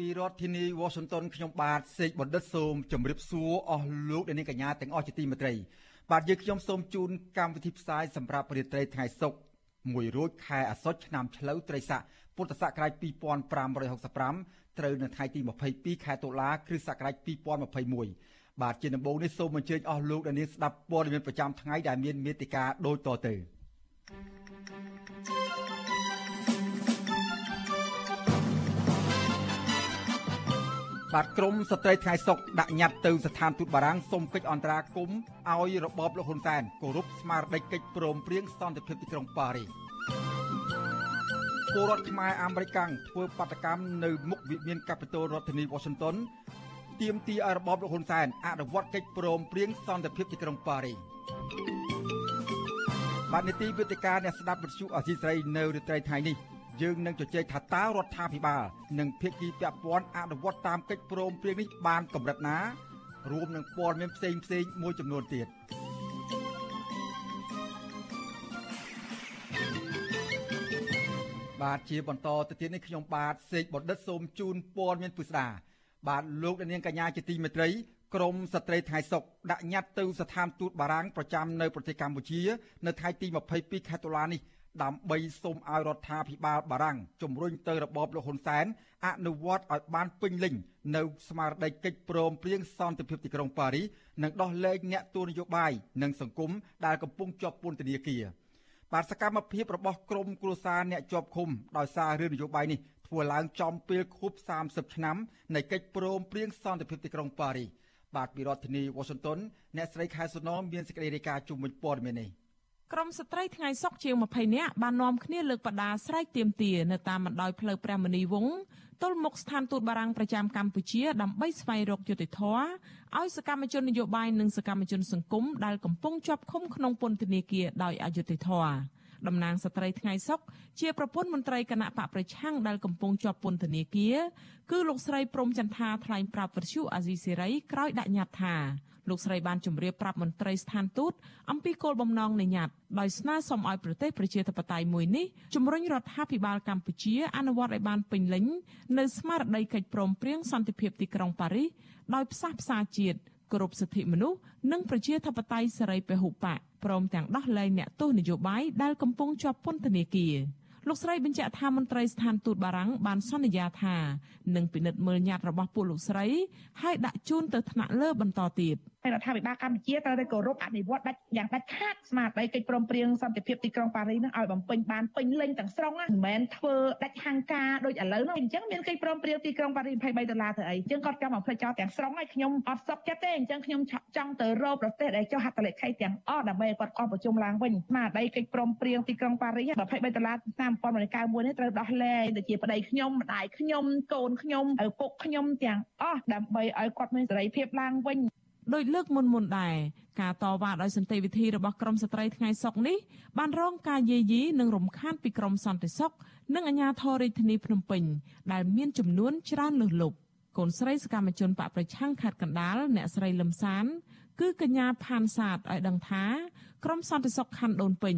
ពីរដ្ឋធានី Washington ខ្ញុំបាទសេកបណ្ឌិតសូមជម្រាបសួរអស់លោកអ្នកនាងកញ្ញាទាំងអស់ជាទីមេត្រី បាទយើងខ្ញុំសូមជូនកម្មវិធីផ្សាយសម្រាប់រាត្រីថ្ងៃសុក្រ1រោចខែអាសត់ឆ្នាំឆ្លូវត្រីស័កពុទ្ធសករាជ2565ត្រូវនៅថ្ងៃទី22ខែតុលាគ្រិស្តសករាជ2021បាទជាដំបូងនេះសូមអញ្ជើញអស់លោកអ្នកនាងស្ដាប់ព័ត៌មានប្រចាំថ្ងៃដែលមានមេតិការដូចតទៅ thank បាទក្រមស្ត្រីថ្ងៃសុកដាក់ញត្តិទៅស្ថានទូតបារាំងសុំកិច្ចអន្តរាគមន៍ឲ្យរបបលោកហ៊ុនសែនគោរពស្មារតីកិច្ចព្រមព្រៀងសន្តិភាពទីក្រុងប៉ារីសពលរដ្ឋខ្មែរអាមេរិកកាំងធ្វើបាតកម្មនៅមុខវិមានកាពីតូលរដ្ឋធានី Washington ទាមទារឲ្យរបបលោកហ៊ុនសែនអនុវត្តកិច្ចព្រមព្រៀងសន្តិភាពទីក្រុងប៉ារីសបាទនីតិវិទ្យាអ្នកស្ដាប់វិទ្យុអសីស្រីនៅរាត្រីថ្ងៃនេះ យើងនឹងជជែកថាតើរដ្ឋាភិបាលនិងភាគីពាក់ព័ន្ធអនុវត្តតាមកិច្ចព្រមព្រៀងនេះបានកម្រិតណារួមនឹងព័ត៌មានផ្សេងផ្សេងមួយចំនួនទៀតបាទជាបន្តទៅទៀតនេះខ្ញុំបាទសេកបណ្ឌិតសូមជូនព័ត៌មានពិស្ដាបាទលោកនាងកញ្ញាជាទីមេត្រីក្រមស្ត្រីថ្ងៃសុកដាក់ញត្តិទៅស្ថានទូតបារាំងប្រចាំនៅប្រទេសកម្ពុជា នៅថ្ងៃទី22ខែតុលានេះ ដើម្បីសូមឲ្យរដ្ឋាភិបាលបារាំងជំរុញទៅរបបលោកហ៊ុនសែនអនុវត្តឲ្យបានពេញលេញនៅស្មារតីកិច្ចព្រមព្រៀងសន្តិភាពទីក្រុងប៉ារីសនិងដោះលែងអ្នកទូនយោបាយនិងសង្គមដែលកំពុងជាប់ពន្ធនាគារបាទសកម្មភាពរបស់ក្រមគ្រួសារអ្នកជាប់ឃុំដោយសាររឿងនយោបាយនេះធ្វើឡើងចំពេលខួប30ឆ្នាំនៃកិច្ចព្រមព្រៀងសន្តិភាពទីក្រុងប៉ារីសបាទពីរដ្ឋធានី Washington អ្នកស្រីខែសុណងមានសេចក្តីរាយការណ៍ជុំវិញព័ត៌មាននេះ ក្រមស្ត្រីថ្ងៃសុកជាង20នាក់បាននាំគ្នាលើកបដាស្រែកទាមទារនៅតាមបណ្ដោយផ្លូវព្រះមនីវង្សទល់មុខស្ថានទូតបារាំងប្រចាំកម្ពុជាដើម្បីស្វែងរកយុត្តិធម៌ឲ្យសកម្មជននយោបាយនិងសកម្មជនសង្គមដែលកំពុងជាប់ឃុំក្នុងពន្ធនាគារដោយអយុត្តិធម៌តំណាងស្ត្រីថ្ងៃសុកជាប្រពន្ធមន្ត្រីគណៈបកប្រឆាំងដែលកំពុងជាប់ពន្ធនាគារគឺលោកស្រីព្រំចន្ទថាថ្លែងប្រាប់វិទ្យុអាស៊ីសេរីក្រោយដាក់ញត្តិថា លោកស្រីបានជម្រាបប្រាប់មន្ត្រីស្ថានទូតអំពីគោលបំណងនៃញត្តិដោយស្នើសុំឲ្យប្រទេសប្រជាធិបតេយ្យមួយនេះជំរុញរដ្ឋាភិបាលកម្ពុជាអនុវត្តឲ្យបានពេញលេញនៅស្មារតីកិច្ចព្រមព្រៀងសន្តិភាពទីក្រុងប៉ារីសដោយផ្សះផ្សាជាតិគោរពសិទ្ធិមនុស្សនិងប្រជាធិបតេយ្យសេរីពហុបកព្រមទាំងដោះលែងអ្នកទោសនយោបាយដែលកំពុងជាប់ពន្ធនាគារ លោកស្រីបញ្ជាក់ថាមន្ត្រីស្ថានទូតបារាំងបានសន្យាថានឹងពិនិត្យមើលញត្តិរបស់ពួកលោកស្រី ហើយដាក់ជូនទៅថ្នាក់លើបន្តទៀត។ហើយរដ្ឋាភិបាលកម្ពុជាត្រូវតែគោរពអនុវត្តដាច់យ៉ាងដាច់ខាតស្មារតីកិច្ចព្រមព្រៀងសន្តិភាពទីក្រុងប៉ារីសនឹងឲ្យបំពេញបានពេញលេញទាំងស្រុងមិនមែនធ្វើដាច់ហាងការដូចឥឡូវនោះអញ្ចឹងមានកិច្ចព្រមព្រៀងទីក្រុងប៉ារីស23ដុល្លារទៅអីអញ្ចឹងគាត់ចង់មកផ្លេចចោលទាំងស្រុងហើយខ្ញុំអត់សុខចិត្តទេអញ្ចឹងខ្ញុំចង់ទៅរកប្រទេសដែលចុះហត្ថលេខីទាំងអស់ដើម្បីគាត់អស់ប្រជុំឡើងវិញស្មារតីកិច្ចព្រមព្រៀងទីក្រុងប៉ារីស23ដុល្លារឆ្នាំ1991នេះត្រូវដោះលែងដូចជាប្តីខ្ញុំម្ដាយខ្ញុំកូនខ្ញុំឪពុកខ្ញុំទាំងអស់ដើម្បីឲ្យគាត់មានសេរីភាពឡើងវិញ ដោយលើកមុនមុនដែរការតវ៉ាដោយសន្តិវិធីរបស់ក្រមស្ត្រីថ្ងៃសុកនេះបានរងការយាយីនិងរំខានពីក្រមសន្តិសុខនិងអាជ្ញាធររាជធានីភ្នំពេញដែលមានចំនួនច្រើនលើសលប់កូនស្រីសកម្មជនបកប្រឆាំងខេត្តកណ្ដាលអ្នកស្រីលឹមសានគឺកញ្ញាផានសាទឲ្យដឹងថាក្រមសន្តិសុខខណ្ឌដូនពេញ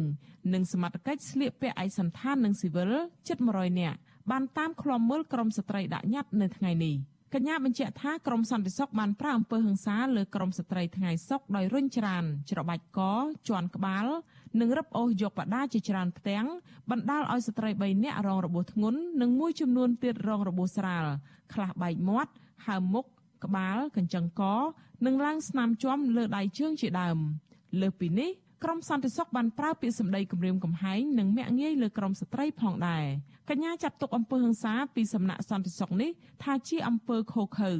និងសមត្ថកិច្ចស្លៀកពាក់ឯកសណ្ឋាននិងស៊ីវិលជិត100នាក់បានតាមឃ្លាំមើលក្រមស្ត្រីដាក់ញត្តិនៅថ្ងៃនេះ។ កញ្ញាបញ្ជាក់ថាក្រមសន្តិសុខបានប្រើអំពើហិង្សាលើក្រមស្ត្រីថ្ងៃសុកដោយរុញច្រានច្របាច់កជន់ក្បាល និងរឹបអូសយកបដាជាច្រើនផ្ទាំងបណ្ដាលឲ្យស្ត្រី3នាក់រងរបួសធ្ងន់និងមួយចំនួនទៀតរងរបួសស្រាលខ្លះបែកមាត់ហើមមុខក្បាលកញ្ចឹងក និងឡើងស្នាមជាំលើដៃជើងជាដើម លើសពីនេះ ក្រមសន្តិសុខបានប្រើពាក្យសម្ដីគំរាមកំហែងនិងមាក់ងាយលើក្រមស្ត្រីផងដែរកញ្ញាចាត់ទុកអំពើហិង្សាពីសំណាក់សន្តិសុខនេះថាជាអំពើខុសខើ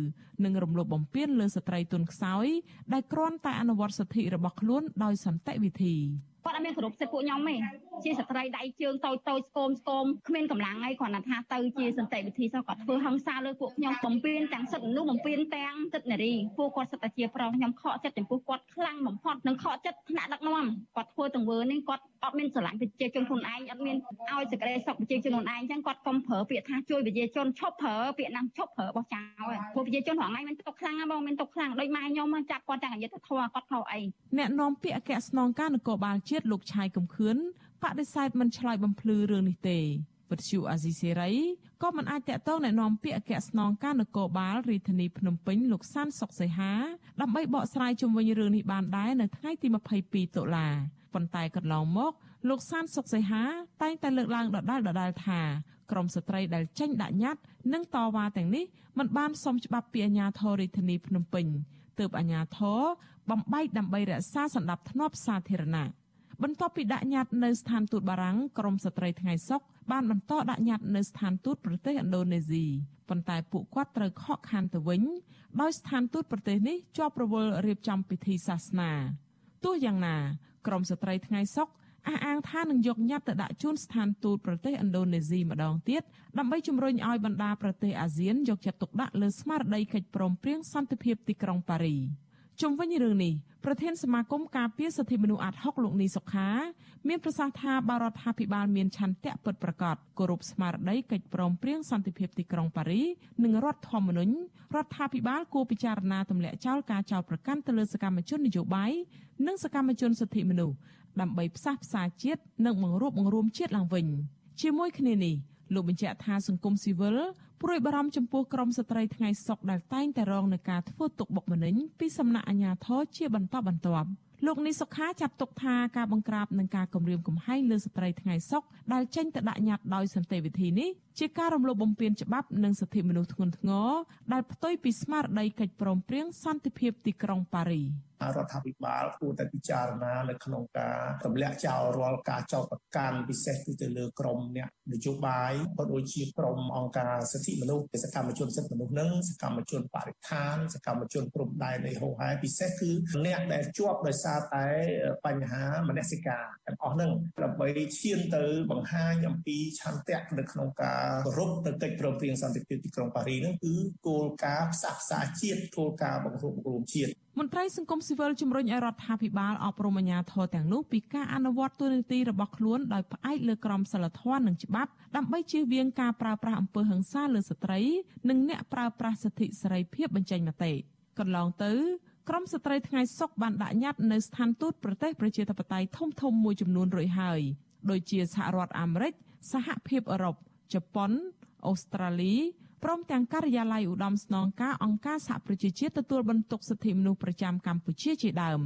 និងរំលោភបំពានលើស្ត្រីទុនខ្សោយដែលគ្រាន់តែអនុវត្តសិទ្ធិរបស់ខ្លួនដោយសន្តិវិធី គាត់អត់មានគោរពសិទ្ធិពួកខ្ញុំទេជាស្ត្រីដៃជើងតូចតូចស្គមស្គមគ្មានកម្លាំងអីគ្រាន់តែថាទៅជាសន្តិវិធីសោះគាត់ធ្វើហិង្សាលើពួកខ្ញុំបំពេញទាំងសិទ្ធិមនុស្សបំពេញទាំងសិទ្ធិនារីពួកគាត់សិទ្ធិតែជាប្រុសខ្ញុំខកចិត្តចំពោះគាត់ខ្លាំងបំផុតនិងខកចិត្តថ្នាក់ដឹកនាំគាត់ធ្វើទង្វើនេះគាត់អត់មានស្រឡាញ់ប្រជាជនខ្លួនឯងអត់មានឲ្យសេចក្តីសុខប្រជាជនខ្លួនឯងអញ្ចឹងគាត់កុំប្រើពាក្យថាជួយប្រជាជនឈប់ប្រើពាក្យណាឈប់ប្រើបោះចោលពួកប្រជាជនរងថ្ងៃមានទុកខ្លាំងណាបងមានទុកខ្លាំងដូចម៉ែខ្ញុំចាប់គាត់ទាំងអយុធធម៌គាត់ខុសអីអ្នកនាំពាក្យអគ្គស្នងការនគរបាលជាជាតិលោកឆៃកំខឿនបដិសេធមិនឆ្លើយបំភ្លឺរឿងនេះទេវិទ្យុអាស៊ីសេរីក៏មិនអាចតាក់ទងណែនាំពាក្យអគ្គស្នងការនគរបាលរាជធានីភ្នំពេញលោកសានសុកសីហាដើម្បីបកស្រាយជុំវិញរឿងនេះបានដែរនៅថ្ងៃទី22តុលាប៉ុន្តែកន្លងមកលោកសានសុកសីហាតែងតែលើកឡើងដដាលដដាលថាក្រមស្ត្រីដែលចេញដាក់ញត្តិនិងតវ៉ាទាំងនេះមិនបានសមច្បាប់ពីអាជ្ញាធររាជធានីភ្នំពេញទើបអាជ្ញាធរបំបែកដើម្បីរក្សាសណ្ដាប់ធ្នាប់សាធារណៈ។ បន្ទាប់ពីដាក់ញត្តិនៅស្ថានទូតបារាំងក្រមស្ត្រីថ្ងៃសុកបានបន្តដាក់ញត្តិនៅស្ថានទូតប្រទេសឥណ្ឌូនេស៊ីប៉ុន្តែពួកគាត់ត្រូវខកខានទៅវិញដោយស្ថានទូតប្រទេសនេះជាប់រវល់រៀបចំពិធីសាសនាទោះយ៉ាងណាក្រមស្ត្រីថ្ងៃសុកអះអាងថានឹងយកញត្តិទៅដាក់ជូនស្ថានទូតប្រទេសឥណ្ឌូនេស៊ីម្ដងទៀតដើម្បីជំរុញឲ្យបណ្ដាប្រទេសអាស៊ានយកចិត្តទុកដាក់លើស្មារតីកិច្ចព្រមព្រៀងសន្តិភាពទីក្រុងប៉ារី ជុំវិញរឿងនេះប្រធានសមាគមការពារសិទ្ធិមនុស្សអាត់ហុកលោកនីសុខា មានប្រសាសន៍ថាបារដ្ឋាភិបាលមានឆន្ទៈពិតប្រាកដគោរពស្មារតីកិច្ចព្រមព្រៀងសន្តិភាពទីក្រុងប៉ារីនិងរដ្ឋធម្មនុញ្ញរដ្ឋាភិបាលគួរពិចារណាទម្លាក់ចោលការចោទប្រកាន់ទៅលើសកម្មជននយោបាយនិងសកម្មជនសិទ្ធិមនុស្សដើម្បីផ្សះផ្សាជាតិនិងបង្រួបបង្រួមជាតិឡើងវិញជាមួយគ្នានេះ លោកបញ្ជាក់ថាសង្គមស៊ីវិលព្រួយបារម្ភចំពោះក្រមស្ត្រីថ្ងៃសុកដែលតែងតែរងនឹងការធ្វើទុកបុកម្នេញពីសំណាក់អាជ្ញាធរជាបន្តបន្ទាប់លោកនីសុខាចាត់ទុកថាការបង្ក្រាបនិងការគំរាមកំហែងលើស្ត្រីថ្ងៃសុកដែលចេញទៅដាក់ញត្តិដោយសន្តិវិធីនេះជាការរំលោភបំពានច្បាប់និងសិទ្ធិមនុស្សធ្ងន់ធ្ងរដែលផ្ទុយពីស្មារតីកិច្ចព្រមព្រៀងសន្តិភាពទីក្រុងប៉ារីរដ្ឋាភិបាលគួរតែពិចារណានៅក្នុងការទម្លាក់ចោលរាល់ការចោទប្រកាន់ពិសេសគឺទៅលើក្រមអ្នកនយោបាយក៏ដូចជាក្រមអង្គការសិទ្ធិមនុស្សសកម្មជនសិទ្ធិមនុស្សនឹងសកម្មជនបរិស្ថានសកម្មជនព្រំដែននៃហូហែពិសេសគឺអ្នកដែលជាប់ដោយសារតែបញ្ហាមនសិការទាំងអស់នឹងដើម្បីឈានទៅបង្ហាញអំពីឆន្ទៈនៅក្នុងការគោរពទៅកិច្ចព្រមព្រៀងសន្តិភាពទីក្រុងប៉ារីនឹងគឺគោលការណ៍ផ្សះផ្សាជាតិគោលការណ៍បង្រួបបង្រួមជាតិ មន្ត្រីសង្គមស៊ីវិលជំរុញឲ្យរដ្ឋាភិបាលអប់រំអាជ្ញាធរទាំងនោះពីការអនុវត្តទូនីតិរបស់ខ្លួនដោយផ្អែកលើក្រមសីលធម៌និងច្បាប់ដើម្បីជៀសវាងការប្រើប្រាស់អំពើហិង្សាលើស្ត្រី និងអ្នកប្រើប្រាស់សិទ្ធិសេរីភាពបញ្ចេញមតិកន្លងទៅក្រមស្ត្រីថ្ងៃសុកបានដាក់ញត្តិនៅស្ថានទូតប្រទេសប្រជាធិបតេយ្យធំធំមួយចំនួនរួចហើយដូចជាសហរដ្ឋអាមេរិកសហភាពអឺរ៉ុបជប៉ុនអូស្ត្រាលី ព្រមទាំងការិយាល័យឧត្តមស្នងការអង្គការសហប្រជាជាតិទទួលបន្ទុកសិទ្ធិមនុស្សប្រចាំកម្ពុជាជាដើម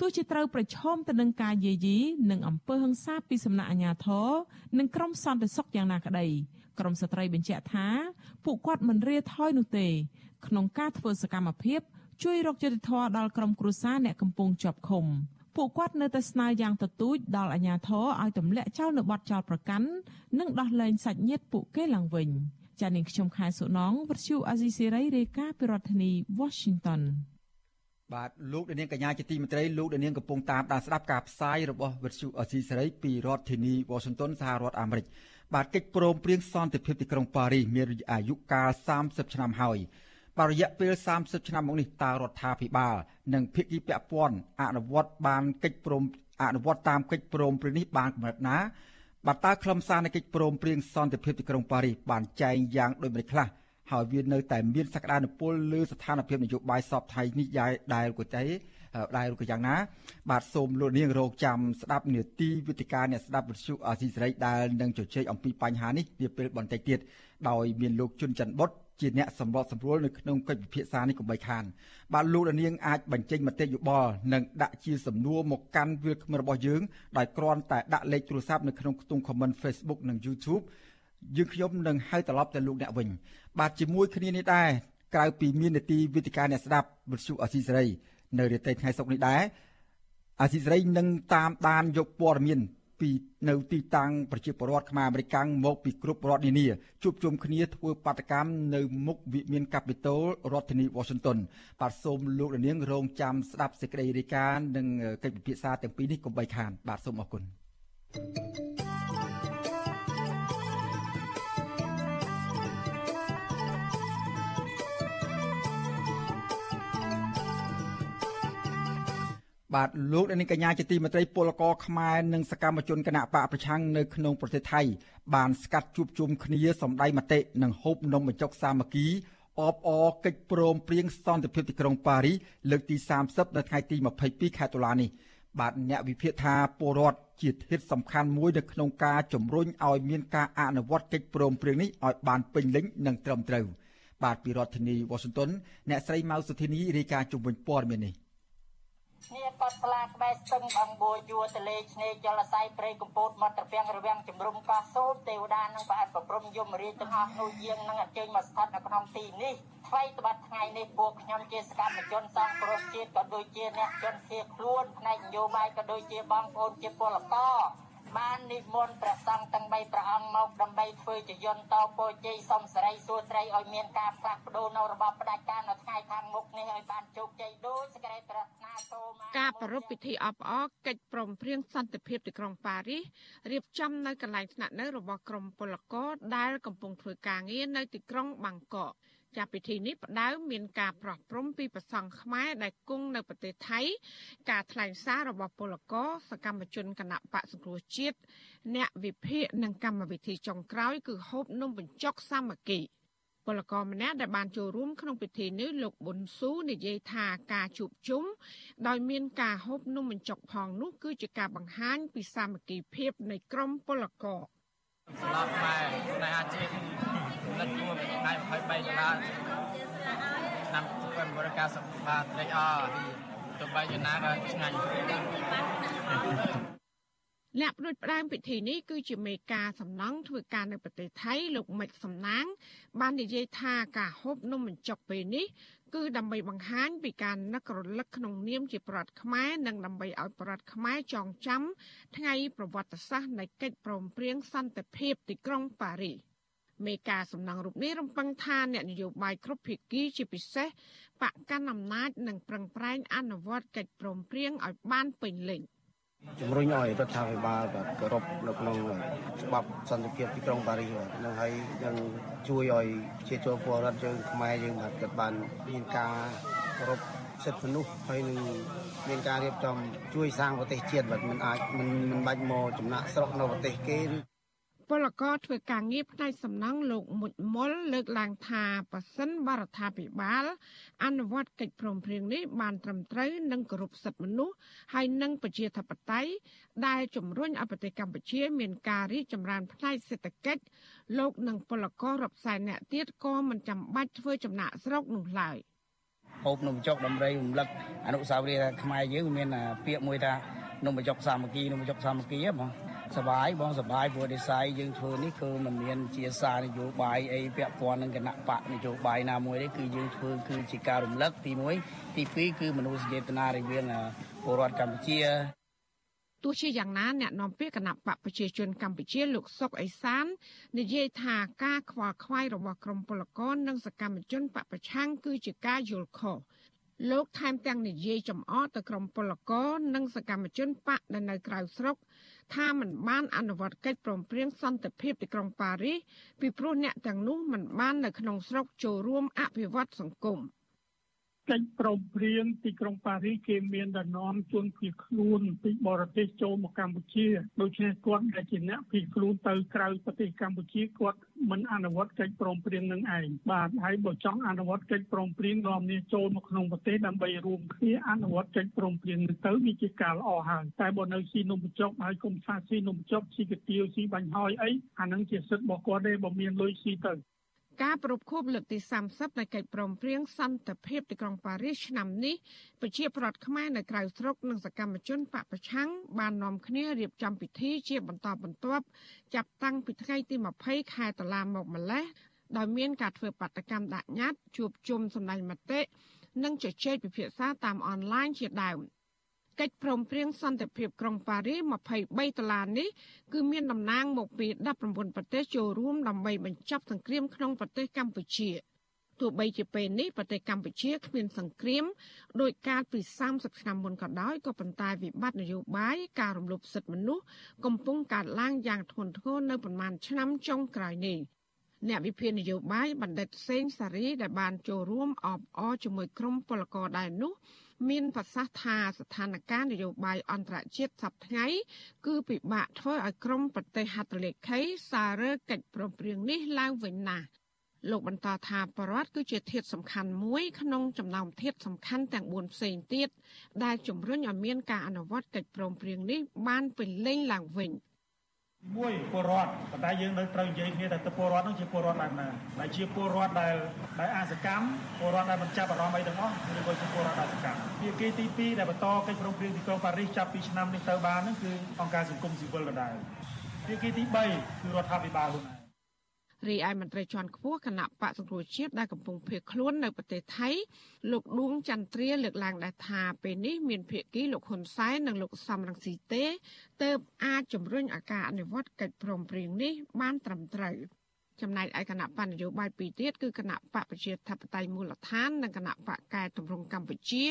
ទោះជាត្រូវប្រឈមទៅនឹងការយាយីនិងអំពើហិង្សាពីសំណាក់អាជ្ញាធរនិងក្រមសន្តិសុខយ៉ាងណាក្តីក្រមស្ត្រីបញ្ជាក់ថាពួកគាត់មិនរាថយនោះទេ ក្នុងការធ្វើសកម្មភាពជួយរកយុត្តិធម៌ដល់ក្រុមគ្រួសារអ្នកកំពុងជាប់ឃុំពួកគាត់នៅតែស្នើយ៉ាងទទូចដល់អាជ្ញាធរឲ្យទម្លាក់ចោលនៅបទចោលប្រកាន់និងដោះលែងសាច់ញាតិពួកគេឡើងវិញ។ ចានាងខ្ញុំខែសុណងវັດឈូអាស៊ីសេរីរាយការណ៍ពីរដ្ឋធានី Washington បាទលោកនាងកញ្ញាជាទីមេត្រីលោកនាងកំពុងតាមដានស្ដាប់ការផ្សាយរបស់វិទ្យុអស៊ីសេរីពីរដ្ឋធានី Washington សហរដ្ឋអាមេរិកបាទកិច្ចព្រមព្រៀងសន្តិភាពទីក្រុងប៉ារីសមានអាយុកាល30ឆ្នាំហើយបាទរយៈពេល30ឆ្នាំមកនេះតើរដ្ឋាភិបាល និងភាគីពាក់ព័ន្ធអនុវត្តបានកិច្ចព្រមអនុវត្តតាមកិច្ចព្រមព្រៀងនេះបានកម្រិតណា បាទតើខ្លឹមសារនៃកិច្ចព្រមព្រៀងសន្តិភាពទីក្រុងប៉ារីសបានចែងយ៉ាងដូចម្តេចខ្លះហើយវានៅតែមានសក្តានុពលលើស្ថានភាពនយោបាយសពថៃនេះយ៉ាងដែលក៏ចៃដែលក៏យ៉ាងណា បាទសូមលោកនាងរងចាំស្ដាប់នាទីវិទ្យការអ្នកស្ដាប់វិទ្យុអាស៊ីសេរីដែលនឹងជជែកអំពីបញ្ហានេះនាពេលបន្តិចទៀតដោយមានលោកជុនច័ន្ទបុត ជាអ្នកសម្របសម្រួលនៅក្នុងកិច្ចពិភាក្សានេះកុំបីខានបាទលោកនាងអាចបញ្ចេញមតិយោបល់និងដាក់ជាសំណួរមកកាន់វាគ្មិនរបស់យើងដោយគ្រាន់តែដាក់លេខទូរស័ព្ទនៅក្នុងខ្ទង់ comment Facebook និង YouTube យើងខ្ញុំនឹងហៅត្រឡប់ទៅលោកអ្នកវិញបាទជាមួយគ្នានេះដែរក្រៅពីមាននីតិវិទ្យាអ្នកស្ដាប់វិទ្យុអស៊ីសេរីនៅរាត្រីថ្ងៃសុក្រនេះដែរអស៊ីសេរីនឹងតាមដានយកព័ត៌មាន ពីនៅទីតាំងប្រជាពលរដ្ឋខ្មែរអាមេរិកមកពីគ្រប់រដ្ឋនានាជួបជុំគ្នាធ្វើបាតកម្មនៅមុខវិមានកាពីតូលរដ្ឋធានី Washington បាទសូមលោកនាងរងចាំស្ដាប់សេចក្តីរាយការណ៍និងកិច្ចពិភាក្សាទាំងពីរនេះកុំបីខានបាទសូមអរគុណ thank you បាទលោកនាងកញ្ញាជាទីមេត្រីពលករខ្មែរនិងសកម្មជនគណៈបកប្រឆាំងនៅក្នុងប្រទេសថៃបានស្កាត់ជួបជុំគ្នាសម្ដែងមតិនិងហូបនំបញ្ចុកសាមគ្គីអបអរកិច្ចព្រមព្រៀងសន្តិភាពទីក្រុងប៉ារីសលើកទី30នៅថ្ងៃទី22ខែតុលានេះបាទអ្នកវិភាគថាពលរដ្ឋជាធាតុសំខាន់មួយនៅក្នុងការជំរុញឲ្យមានការអនុវត្តកិច្ចព្រមព្រៀងនេះឲ្យបានពេញលេញនិងត្រឹមត្រូវបាទពីរដ្ឋធានីវ៉ាស៊ីនតោនអ្នកស្រីម៉ៅសុធានីរាយការណ៍ជុំវិញព័ត៌មាននេះ គ្នាកត់ស្លាក្បែរស្ទឹងបឹងបួយួរទលេឆ្នេរចលស័យព្រៃកំពតមាត់ត្រពាំងរវាំងជំរុំកោះសូមទេវតានិងប្រអត់ប្រព្រំយមរាជទាំងអស់នោះយាងនឹងអញ្ជើញមកស្ថិតនៅក្នុងទីនេះថ្មីត្បិតថ្ងៃនេះពួកខ្ញុំជាសកម្មជនសង្គ្រោះជាតិក៏ដូចជាអ្នកជនភៀសខ្លួនផ្នែកនយោបាយក៏ដូចជាបងប្អូនជាពលករ បាននិមន្តព្រះសង្ឃទាំង3ព្រះអង្គមកដើម្បីធ្វើជាយន្តតពោជ័យសំសរីសួស្រីឲ្យមានការផ្លាស់ប្ដូរនៅរបបផ្ដាច់ការនៅថ្ងៃខាងមុខនេះឲ្យបានជោគជ័យដោយសេចក្តីប្រាថ្នាសូមការប្រារព្ធពិធីអបអរកិច្ចព្រមព្រៀងសន្តិភាពទីក្រុងប៉ារីសរៀបចំនៅកន្លែងស្នាក់នៅរបស់ក្រុមពលករដែលកំពុងធ្វើការងារនៅទីក្រុងបាងកក ចាប់ពិធីនេះផ្ដើមមានការប្រោះព្រំពីប្រសង់ខ្មែរដែលគង់នៅប្រទេសថៃ ការថ្លែងសាររបស់ពលករសកម្មជនគណៈបកសង្គ្រោះជាតិអ្នកវិភាគនិងកម្មវិធីចុងក្រោយ គឺហូបនំបញ្ចុកសាមគ្គីពលករម្នាក់ដែលបានចូលរួមក្នុងពិធីនេះលោកប៊ុនស៊ូនិយាយថាការជួបជុំដោយមានការហូបនំបញ្ចុកផងនោះគឺជាការបង្ហាញពីសាមគ្គីភាពនៃក្រុមពលករស្លាប់ខ្មែរដែលអាច ជាលិតជួបថ្ងៃ23ដុល្លារឆ្នាំ1990បាទត្រេកអរទោះបីយ៉ាងណាក៏ឆ្ងាញ់អ្នកផ្ដួចផ្ដើមពិធីនេះគឺជាមេការសំណង់ធ្វើការនៅប្រទេសថៃលោកមិចសំណាង បាននិយាយថាការហូបនំបញ្ចុកពេលនេះគឺដើម្បីបង្ហាញពីការនឹករលឹកក្នុងនាមជាប្រដ្ឋខ្មែរនិងដើម្បីឲ្យប្រដ្ឋខ្មែរចងចាំថ្ងៃប្រវត្តិសាស្ត្រនៃកិច្ចព្រមព្រៀងសន្តិភាពទីក្រុងប៉ារីស មេការសំណង់រូបនេះរំពឹងថាអ្នកនយោបាយគ្រប់ភាគីជាពិសេសបកកាន់អំណាចនឹងប្រឹងប្រែងអនុវត្តកិច្ចព្រមព្រៀងឲ្យបានពេញលេញ។ជំរុញឲ្យរដ្ឋាភិបាលបាទគោរពនៅក្នុងច្បាប់សន្តិភាពទីក្រុងប៉ារីសបាទនឹងហើយនឹងជួយឲ្យជាចូលពលរដ្ឋយើងខ្មែរយើងបាទគាត់បានមានការគោរពសិទ្ធិមនុស្សហើយនឹងមានការរៀបចំជួយសាងប្រទេសជាតិបាទមិនអាចមិនមិនបាច់មកចំណាក់ស្រុកនៅប្រទេសគេ ពលករធ្វើការងារផ្នែកសំណង់លោកមុចមុលលើកឡើងថាប៉ះសិនបរដ្ឋាភិបាល អនុវត្តកិច្ចព្រមព្រៀងនេះបានត្រឹមត្រូវនិងគោរពសិទ្ធិមនុស្សហើយនិងប្រជាធិបតេយ្យដែលជំរុញឲ្យប្រទេសកម្ពុជា មានការរីកចម្រើនផ្នែកសេដ្ឋកិច្ចលោកនិងពលកររាប់សែននាក់ទៀតក៏មិនចាំបាច់ធ្វើចំណាក់ស្រុកនោះឡើយហូបនំចុកដំរីរំលឹកអនុស្សាវរីយ៍ខ្មែរយើងមានពាក្យមួយថានំបញ្ចុកសាមគ្គីនំបញ្ចុកសាមគ្គីហ៎បង សបាយបងសបាយព្រោះដេសាយយើងធ្វើនេះគឺมันមានជាសារនយោបាយអីពាក់ព័ន្ធនឹងគណៈបកនយោបាយណាមួយទេគឺយើងធ្វើគឺជាការរំលឹកទី1ទី2គឺមនុស្សចេតនារវាងពលរដ្ឋកម្ពុជាទោះជាយ៉ាងណាអ្នកនាំពាក្យគណៈបកប្រជាជនកម្ពុជាលោកសុកអេសាននិយាយថាការខ្វល់ខ្វាយរបស់ក្រមពលករនិងសកម្មជនបពប្រឆាំងគឺជាការយល់ខុសលោកថែមទាំងនិយាយចំអកទៅក្រមពលករនិងសកម្មជនបកដែលនៅក្រៅស្រុក ថាមិនបានអនុវត្តកិច្ចព្រមព្រៀងសន្តិភាពទីក្រុងប៉ារីសពីព្រោះអ្នកទាំងនោះមិនបាននៅក្នុងស្រុកចូលរួមអភិវឌ្ឍសង្គម។ កិច្ចប្រំព្រៀងទីក្រុងប៉ារីសគេមានដំណំជនភៀសខ្លួនពីបរទេសចូលមកកម្ពុជាដូច្នេះគាត់ដែលជាអ្នកភៀសខ្លួនទៅក្រៅប្រទេសកម្ពុជាគាត់មិនអនុវត្តកិច្ចប្រំព្រៀងនឹងឯងបាទហើយបើចង់អនុវត្តកិច្ចប្រំព្រៀងនាំគ្នាចូលមកក្នុងប្រទេសដើម្បីរួមគ្នាអនុវត្តកិច្ចប្រំព្រៀងនេះទៅវាជាការល្អហើយតែបើនៅស៊ីនំបញ្ចុកហើយគុំថាស៊ីនំបញ្ចុកស៊ីកាទៀវស៊ីបាញ់ហើយអីអានឹងជាសិទ្ធិរបស់គាត់ទេបើមានលុយស៊ីទៅ ការប្រពខួបលើកទី30នៃកិច្ចព្រមព្រៀងសន្តិភាពទីក្រុងប៉ារីសឆ្នាំនេះប្រជាប្រដ្ឋខ្មែរនៅក្រៅស្រុកនិងសកម្មជនបពប្រឆាំងបាននាំគ្នារៀបចំពិធីជាបន្តបន្ទាប់ចាប់តាំងពីថ្ងៃទី20ខែតុលាមកម្លេះដោយមានការធ្វើបាតកម្មដាក់ញត្តិជួបជុំសម្ដែងមតិនិងជជែកពិភាក្សាតាមអនឡាញជាដើម កិច្ចព្រមព្រៀងសន្តិភាពក្រុងប៉ារីស23ដុល្លារនេះគឺមានតំណាងមកពី19ប្រទេសចូលរួមដើម្បីបញ្ចប់សង្គ្រាមក្នុងប្រទេសកម្ពុជាទោះបីជាពេលនេះប្រទេសកម្ពុជាគ្មានសង្គ្រាមដោយកាលពី30ឆ្នាំមុនក៏ដោយក៏ប៉ុន្តែវិបត្តិនយោបាយការរំលោភសិទ្ធិមនុស្សកំពុងកើតឡើងយ៉ាងធ្ងន់ធ្ងរនៅប្រមាណឆ្នាំចុងក្រោយនេះអ្នកវិភាគនយោបាយបណ្ឌិតសេងសារីដែលបានចូលរួមអបអរជាមួយក្រុមពលករដែរនោះ មានប្រសាសន៍ថាស្ថានភាពនយោបាយអន្តរជាតិសប្តាហ៍ថ្ងៃគឺពិបាកធ្វើឲ្យក្រមប្រទេសហត្ថលេខីសាររើកិច្ចប្រំពៃនេះឡើងវិញណាស់លោកបន្តថាបរដ្ឋគឺជាធាតុសំខាន់មួយក្នុងចំណោមធាតុសំខាន់ទាំង4ផ្សេងទៀតដែលជំរុញឲ្យមានការអនុវត្តកិច្ចព្រមព្រៀងនេះបានពេញលេញឡើងវិញ។ មួយពលរដ្ឋប៉ុន្តែយើងនៅត្រូវនិយាយគ្នាថាទៅពលរដ្ឋនោះជាពលរដ្ឋបែបណាដែលជាពលរដ្ឋដែលដែលអសកម្មពលរដ្ឋដែលមិនចាប់អារម្មណ៍អីទាំងអស់ឬក៏ជាពលរដ្ឋអសកម្មភាគីទី2ដែលបន្តកិច្ចព្រមព្រៀងទីក្រុងប៉ារីសចាប់ពីឆ្នាំនេះទៅបាននោះគឺអង្គការសង្គមស៊ីវិលដដែលភាគីទី3គឺរដ្ឋាភិបាលខ្លួនឯង រីឯមន្ត្រីជាន់ខ្ពស់គណៈបកសង្គ្រោះជាតិដែលកំពុងភៀសខ្លួននៅប្រទេសថៃលោកដួងចន្ទ្រាលើកឡើងដែរថាពេលនេះមានភៀកគីលោកហ៊ុនសែននិងលោកសំរងស៊ីទេទើបអាចជំរុញឲ្យការអនុវត្តកិច្ចព្រមព្រៀងនេះបានត្រឹមត្រូវចំណែកឯគណៈបញ្ញយោបាយពីរទៀតគឺគណៈបកប្រជាធិបតេយ្យមូលដ្ឋាននិងគណៈបកកែតម្រង់កម្ពុជា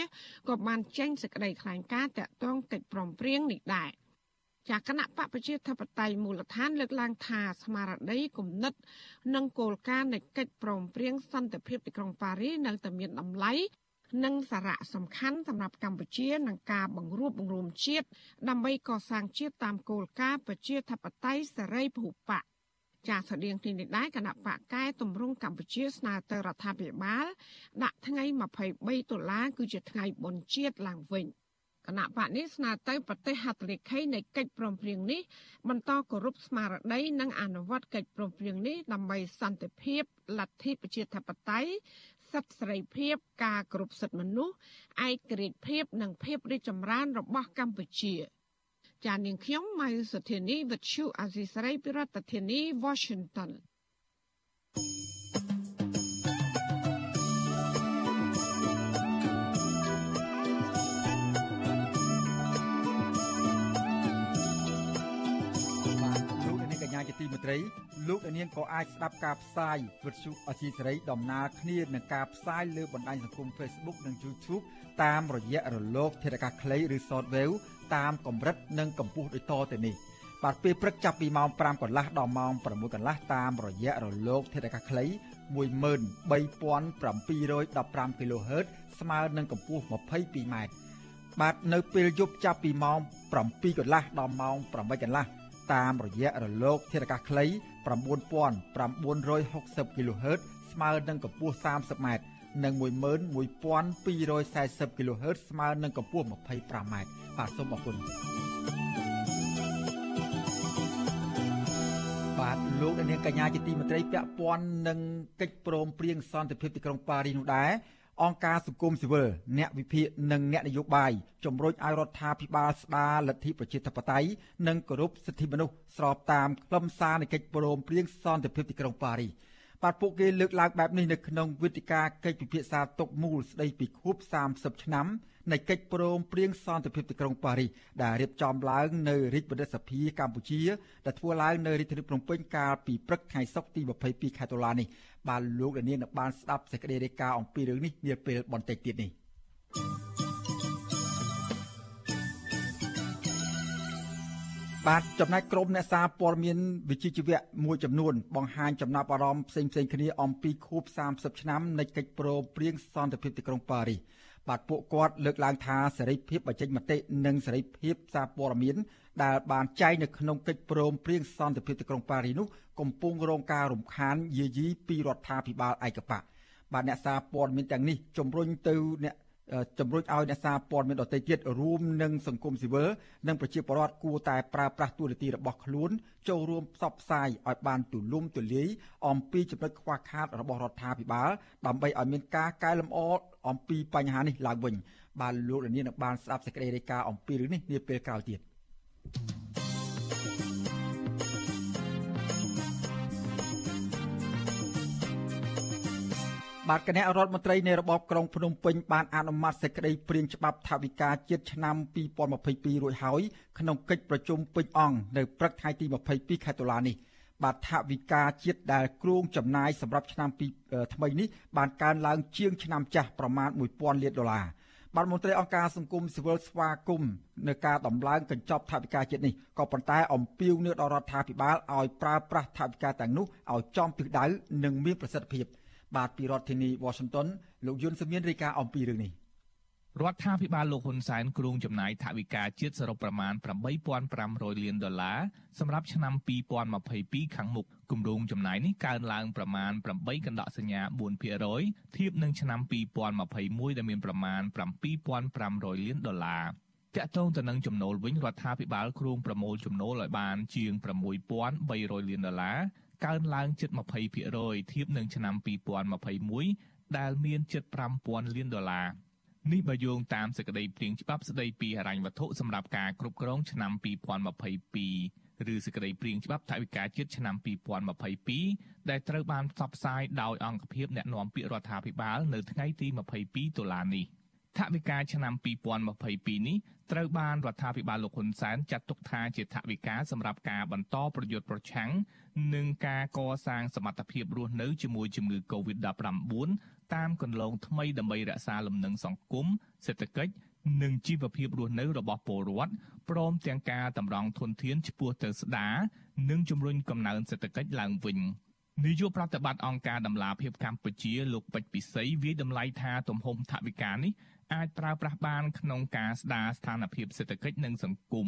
ក៏បានចេញសេចក្តីថ្លែងការណ៍តាក់ទងកិច្ចព្រមព្រៀងនេះដែរ។ ចាគណៈបកប្រជាធិបតេយ្យមូលដ្ឋានលើកឡើងថាស្មារតីគំនិត និងគោលការណ៍នៃកិច្ចព្រមព្រៀងសន្តិភាពទីក្រុងប៉ារីសនៅតែមានតម្លៃនិងសារៈសំខាន់សម្រាប់កម្ពុជានឹងការបង្រួបបង្រួមជាតិដើម្បីកសាងជាតិតាមគោលការណ៍ប្រជាធិបតេយ្យសេរីពហុបកចាស្តីងទីនេះដែរគណៈបកកែតម្រង់កម្ពុជាស្នើទៅរដ្ឋាភិបាល ដាក់ថ្ងៃ23ដុល្លារគឺជាថ្ងៃបុណ្យជាតិឡើងវិញ។ គណៈបកនេះស្នើទៅប្រទេសហត្ថលេខីនៃកិច្ចព្រមព្រៀងនេះបន្តគោរពស្មារតីនិងអនុវត្តកិច្ចព្រមព្រៀងនេះដើម្បីសន្តិភាពលទ្ធិប្រជាធិបតេយ្យសិទ្ធិសេរីភាពការគោរពសិទ្ធិមនុស្សឯករាជ្យភាពនិងភាពរីកចម្រើនរបស់កម្ពុជាចាននាងខ្ញុំម៉ៃសុធានីវិទ្យុអាស៊ីសេរីពីរដ្ឋធានី Washington ទីមេត្រីលោកនាងក៏អាចស្ដាប់ការផ្សាយវិទ្យុអសីសេរីដំណើរគ្នានឹងការផ្សាយលើបណ្ដាញសង្គម Facebook និង YouTube តាមរយៈរលក ធាតុអាកាសខ្លីឬ Shortwave តាមកម្រិតនិងកម្ពស់ដូចតទៅនេះបាទពេលព្រឹកចាប់ពីម៉ោង5កន្លះដល់ម៉ោង6កន្លះតាមរយៈរលក ធាតុអាកាសខ្លី13715 kHz ស្មើនឹងកម្ពស់ 22m បាទនៅពេលយប់ចាប់ពីម៉ោង7កន្លះដល់ម៉ោង8កន្លះ តាមរយៈរលកធាតុអាកាសខ្លី9960 kHz ស្មើនឹងកម្ពស់ 30m និង11240 kHz ស្មើនឹងកម្ពស់ 25m បាទសូមអរគុណបាទលោកអ្នកនាងកញ្ញាជាទីមេត្រីពាក់ព័ន្ធនឹងកិច្ចព្រមព្រៀងសន្តិភាពទីក្រុងប៉ារីសនោះដែរ អង្គការសង្គមស៊ីវិលអ្នកវិភាគនិងអ្នកនយោបាយជំរុញឲ្យរដ្ឋាភិបាលស្ដារលទ្ធិប្រជាធិបតេយ្យនិងគោរពសិទ្ធិមនុស្សស្របតាមខ្លឹមសារនៃកិច្ចព្រមព្រៀងសន្តិភាពទីក្រុងប៉ារីសបាទពួកគេលើកឡើងបែបនេះនៅក្នុងវេទិកាកិច្ចពិភាក្សាទុកមូលស្ដីពីខួប30ឆ្នាំ នៃកិច្ចព្រមព្រៀងសន្តិភាពទីក្រុងប៉ារីសដែលរៀបចំឡើងនៅរាជបណ្ឌិតសភាកម្ពុជាដែលធ្វើឡើងនៅរាជធានីភ្នំពេញកាលពីព្រឹកថ្ងៃសុក្រទី22ខែតុលានេះបានលោកលាននឹងបានស្ដាប់សេចក្តីរាយការណ៍អំពីរឿងនេះនាពេលបន្តិចទៀតនេះបាទចំណែកក្រុមអ្នកសារព័ត៌មានវិជ្ជាជីវៈមួយចំនួនបង្ហាញចំណាប់អារម្មណ៍ផ្សេងៗគ្នាអំពីខួប30ឆ្នាំនៃកិច្ចព្រមព្រៀងសន្តិភាពទីក្រុងប៉ារីស បាទពួកគាត់លើកឡើងថាសេរីភាពបញ្ចេញមតិនិងសេរីភាពសារព័ត៌មានដែលបានចែងនៅក្នុងកិច្ចព្រមព្រៀងសន្តិភាពទីក្រុងប៉ារីនោះកំពុងរងការរំខានយាយីពីរដ្ឋាភិបាលឯកបកបាទអ្នកសារព័ត៌មានទាំងនេះជំរុញទៅអ្នក ជំរុញឲ្យអ្នកសារព័ត៌មានដទៃទៀតរួមនឹងសង្គមស៊ីវិលនិងប្រជាពលរដ្ឋគួរតែប្រើប្រាស់ទូរទស្សន៍របស់ខ្លួនចូលរួមផ្សព្វផ្សាយឲ្យបានទូលំទូលាយអំពីចំណុចខ្វះខាតរបស់រដ្ឋាភិបាលដើម្បីឲ្យមានការកែលម្អអំពីបញ្ហានេះឡើងវិញ បាទលោករនាងនឹងបានស្ដាប់សេចក្តីរាយការណ៍អំពីរឿងនេះនាពេលក្រោយទៀតប បាទគណៈរដ្ឋមន្ត្រីនៃរបបក្រុងភ្នំពេញបានអនុម័តសេចក្តីព្រាងច្បាប់ថវិកាជាតិឆ្នាំ2022រួចហើយក្នុងកិច្ចប្រជុំពេញអង្គនៅព្រឹកថ្ងៃទី22ខែតុលានេះបាទថវិកាជាតិដែលគ្រោងចំណាយសម្រាប់ឆ្នាំ2ថ្មីនេះបានកើនឡើងជាងឆ្នាំចាស់ប្រមាណ1000លានដុល្លារបាទមន្ត្រីអង្គការសង្គមស៊ីវិលស្វាគមន៍នៅការដំឡើងកញ្ចប់ថវិកាជាតិនេះក៏ប៉ុន្តែអំពាវនាវដល់រដ្ឋាភិបាលឲ្យប្រើប្រាស់ថវិកាទាំងនោះឲ្យចំទិសដៅនិងមានប្រសិទ្ធភាព បាទពីរដ្ឋធានី Washington លោកយុនសមៀនរាយការណ៍អំពីរឿងនេះរដ្ឋាភិបាលលោកហ៊ុនសែនគ្រោងចំណាយថវិកាជាតិសរុបប្រមាណ8500លានដុល្លារសម្រាប់ឆ្នាំ2022ខាងមុខគម្រោងចំណាយនេះកើនឡើងប្រមាណ8កណ្ដកសញ្ញា4%ធៀបនឹងឆ្នាំ2021ដែលមានប្រមាណ7500លានដុល្លារតាក់ទងទៅនឹងចំណូលវិញរដ្ឋាភិបាលគ្រោងប្រមូលចំណូលឲ្យបានជាង6300លានដុល្លារ កើនឡើងជិត20%ធៀបនឹងឆ្នាំ2021ដែលមានជិត5000លានដុល្លារនេះបើយោងតាមសេចក្តីព្រាងច្បាប់ស្តីពីហិរញ្ញវត្ថុសម្រាប់ការគ្រប់គ្រងឆ្នាំ2022ឬសេចក្តីព្រាងច្បាប់ថវិកាជាតិឆ្នាំ2022ដែលត្រូវបានផ្សព្វផ្សាយដោយអង្គភាពអ្នកណែនាំពាក្យរដ្ឋាភិបាលនៅថ្ងៃទី22តុលានេះថវិកាឆ្នាំ2022នេះត្រូវបានរដ្ឋាភិបាលលោកហ៊ុនសែនចាត់ទុកថាជាថវិកាសម្រាប់ការបន្តប្រយុទ្ធប្រឆាំង នឹងការកសាងសមត្ថភាពរស់នៅជាមួយជំងឺ Covid-19 តាមគន្លងថ្មីដើម្បីរក្សាលំនឹងសង្គមសេដ្ឋកិច្ចនិងជីវភាពរស់នៅរបស់ពលរដ្ឋព្រមទាំងការតម្រង់ធនធានឆ្ពោះទៅស្ដារនិងជំរុញកំណើនសេដ្ឋកិច្ចឡើងវិញនាយកប្រតិបត្តិអង្គការដំឡាភិបកម្ពុជាលោកពេជ្រពិសីវាយតម្លៃថាទំហំថវិកានេះអាចប្រើប្រាស់បានក្នុងការស្ដារស្ថានភាពសេដ្ឋកិច្ចនិងសង្គម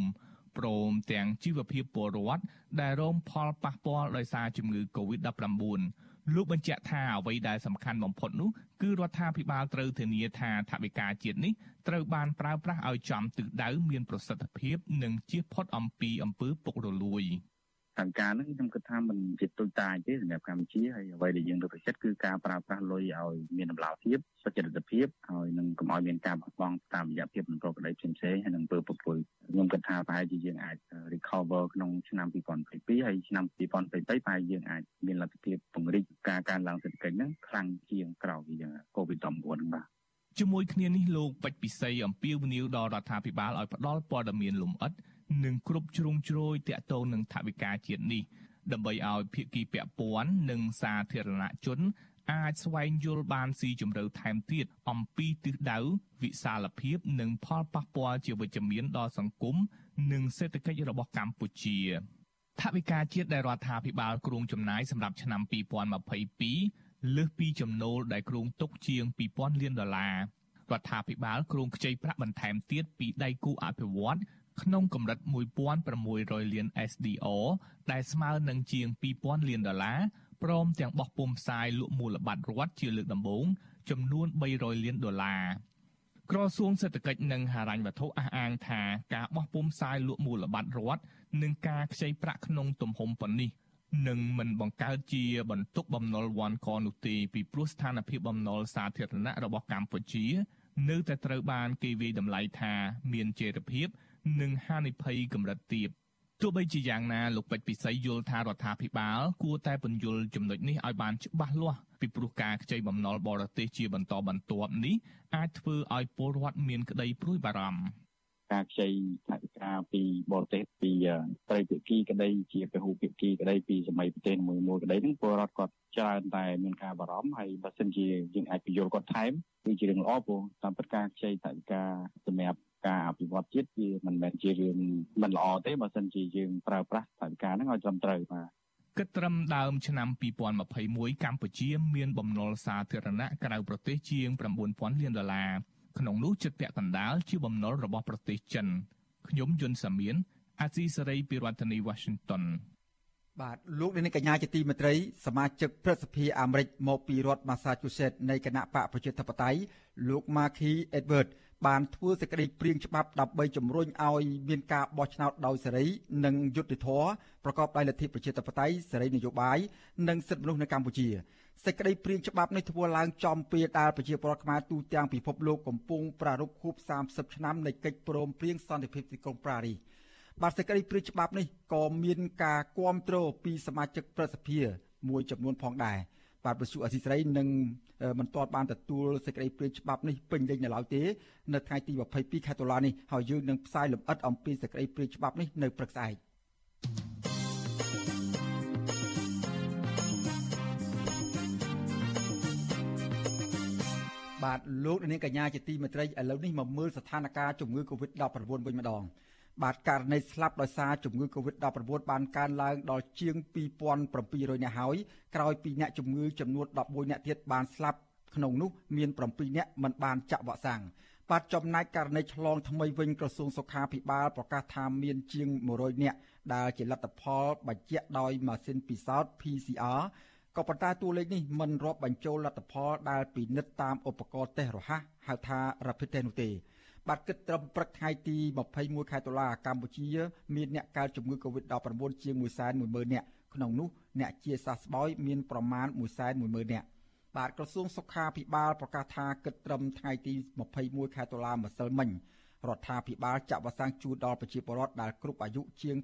ព្រមទាំងជីវភាពពលរដ្ឋដែលរងផលប៉ះពាល់ដោយសារជំងឺ Covid-19 លោកបញ្ជាក់ថាអ្វីដែលសំខាន់បំផុតនោះគឺរដ្ឋាភិបាលត្រូវធានាថាថវិកាជាតិនេះត្រូវបានប្រើប្រាស់ឲ្យចំទិសដៅមានប្រសិទ្ធភាព និងជៀសផុតអំពីអំពើពុករលួយ។ ខាងការហ្នឹងខ្ញុំគិតថាมันជាទុយតាចទេសម្រាប់កម្ពុជាហើយអ្វីដែលយើងលើកទឹកចិត្តគឺការប្រើប្រាស់លុយឲ្យមានតម្លាភាពសុចរិតភាពហើយនឹងកុំឲ្យមានការបាត់បង់តាមរយៈភាពមិនប្រក្រតីផ្សេងៗហើយនឹងពើពុពលខ្ញុំគិតថាប្រហែលជាយើងអាច recover ក្នុងឆ្នាំ2022ហើយឆ្នាំ2023ប្រហែលយើងអាចមានលទ្ធភាពពង្រីកការកើនឡើងសេដ្ឋកិច្ចហ្នឹងខ្លាំងជាងក្រោយពី COVID-19 ហ្នឹងបាទជាមួយគ្នានេះលោកពេជ្រពិសីអំពាវនាវដល់រដ្ឋាភិបាលឲ្យផ្ដល់ព័ត៌មានលម្អិត និងគ្រប់ជ្រុងជ្រោយតាក់ទងនឹងថវិកាជាតិនេះដើម្បីឲ្យភាគីពាក់ព័ន្ធនិងសាធារណជនអាចស្វែងយល់បានស៊ីជម្រៅថែមទៀតអំពីទិសដៅវិសាលភាព និងផលប៉ះពាល់ជាវិជ្ជមានដល់សង្គមនិងសេដ្ឋកិច្ចរបស់កម្ពុជាថវិកាជាតិដែលរដ្ឋាភិបាលគ្រោងចំណាយសម្រាប់ឆ្នាំ2022លើសពីចំណូលដែលគ្រោងទុកជាង2000លានដុល្លាររដ្ឋាភិបាលគ្រោងខ្ចីប្រាក់បន្ថែមទៀតពីដៃគូអភិវឌ្ឍន៍ ក្នុងកម្រិត1600លាន SDR ដែលស្មើនឹងជាង2000លានដុល្លារព្រមទាំងបោះពុម្ពផ្សាយលក់មូលបត្ររដ្ឋជាលើកដំបូងចំនួន300លានដុល្លារក្រសួងសេដ្ឋកិច្ចនិងហិរញ្ញវត្ថុអះអាងថាការបោះពុម្ពផ្សាយលក់មូលបត្ររដ្ឋនិងការខ្ចីប្រាក់ក្នុងទំហំប៉ុណ្នេះនឹងមិនបង្កើតជាបន្ទុកបំណុលវ៉ាន់កនោះទេពីព្រោះស្ថានភាពបំណុលសាធារណៈរបស់កម្ពុជា នៅតែត្រូវបានគេវាយតម្លៃថាមានចីរភាព និងហានិភ័យកម្រិតទាបទោះបីជាយ៉ាងណាលោកពេជ្រពិសីយល់ថារដ្ឋាភិបាល គួរតែពន្យល់ចំណុចនេះឲ្យបានច្បាស់លាស់ពីព្រោះការខ្ចីបំណុលបរទេសជាបន្តបន្ទាប់នេះអាចធ្វើឲ្យពលរដ្ឋមានក្តីព្រួយបារម្ភការខ្ចីថវិកាពីបរទេសពីត្រីភាគីក្តីជាពហុភាគីក្តីពីសម័យប្រទេសមួយមួយក្តីហ្នឹងពលរដ្ឋគាត់ច្រើនតែមានការបារម្ភហើយបើសិនជាយើងអាចពន្យល់គាត់ថែមគឺជារឿងល្អព្រោះតាមពិតការខ្ចីថវិកាសម្រាប់ ការអភិវឌ្ឍជាតិវាមិនមែនជារឿងមិនល្អទេបើសិនជាយើងប្រើប្រាស់ថវិកាហ្នឹងឲ្យត្រឹមត្រូវបាទគិតត្រឹមដើមឆ្នាំ2021កម្ពុជាមានបំណុលសាធារណៈក្រៅប្រទេសជាង9000លានដុល្លារក្នុងនោះជិតពាក់កណ្ដាលជាបំណុលរបស់ប្រទេសចិនខ្ញុំយុនសាមៀនអាស៊ីសេរីពីរដ្ឋធានី Washington បាទលោកនាងកញ្ញាជាទីមេត្រីសមាជិកព្រឹទ្ធសភាអាមេរិកមកពីរដ្ឋ Massachusetts នៃគណៈបកប្រជាធិបតេយ្យលោក Markey Edward បានធ្វើសេចក្តីព្រាងច្បាប់ដើម្បីជំរុញឲ្យមានការបោះឆ្នោតដោយសេរី និងយុត្តិធម៌ប្រកបដោយលទ្ធិប្រជាធិបតេយ្យសេរីនយោបាយនិងសិទ្ធិមនុស្សនៅកម្ពុជាសេចក្តីព្រាងច្បាប់នេះធ្វើឡើងចំពេលដែលប្រជាពលរដ្ឋខ្មែរទូទាំងពិភពលោកកំពុងប្រារព្ធខួប30ឆ្នាំនៃកិច្ចព្រមព្រៀងសន្តិភាពទីក្រុងប៉ារីសបាទសេចក្តីព្រាងច្បាប់នេះក៏មានការគាំទ្រពីសមាជិកប្រសិទ្ធិមួយចំនួនផងដែរ បាទប្រសុអសីស្រីនឹងមិនទាន់បានទទួលសេចក្តីព្រាងច្បាប់នេះពេញលេញនៅឡើយទេនៅថ្ងៃទី22ខែតុលានេះហើយយើងនឹងផ្សាយលម្អិតអំពីសេចក្តីព្រាងច្បាប់នេះនៅព្រឹកស្អែកបាទលោកនាងកញ្ញាជាទីមេត្រីឥឡូវនេះមកមើលស្ថានភាពជំងឺ Covid-19 វិញម្ដង បាទករណីស្លាប់ដោយសារជំងឺ Covid-19 បានកើនឡើងដល់ជាង2700នាក់ហើយក្រោយពីអ្នកជំងឺចំនួន11នាក់ទៀតបានស្លាប់ក្នុងនោះមាន7នាក់មិនបានចាក់វ៉ាក់សាំងបាទចំណែកករណីឆ្លងថ្មីវិញក្រសួងសុខាភិបាលប្រកាសថាមានជាង100នាក់ដែលជាលទ្ធផលបញ្ជាក់ដោយម៉ាស៊ីនពិសោធន៍ PCR ក៏ប៉ុន្តែតួលេខនេះមិនរាប់បញ្ចូលលទ្ធផលដែលពិនិត្យតាមឧបករណ៍តេស្តរហ័សហៅថា Rapid Test នោះទេ បាទគិតត្រឹមព្រឹកថ្ងៃទី21ខែតុលាកម្ពុជាមានអ្នកកើតជំងឺ Covid-19 ជាង110,000នាក់ក្នុងនោះអ្នកជាសះស្បើយមានប្រមាណ110,000នាក់បាទក្រសួងសុខាភិបាលប្រកាសថាគិតត្រឹមថ្ងៃទី21ខែតុលាម្សិលមិញរដ្ឋាភិបាលចាក់វ៉ាក់សាំងជូនដល់ប្រជាពលរដ្ឋដែលគ្រប់អាយុជាង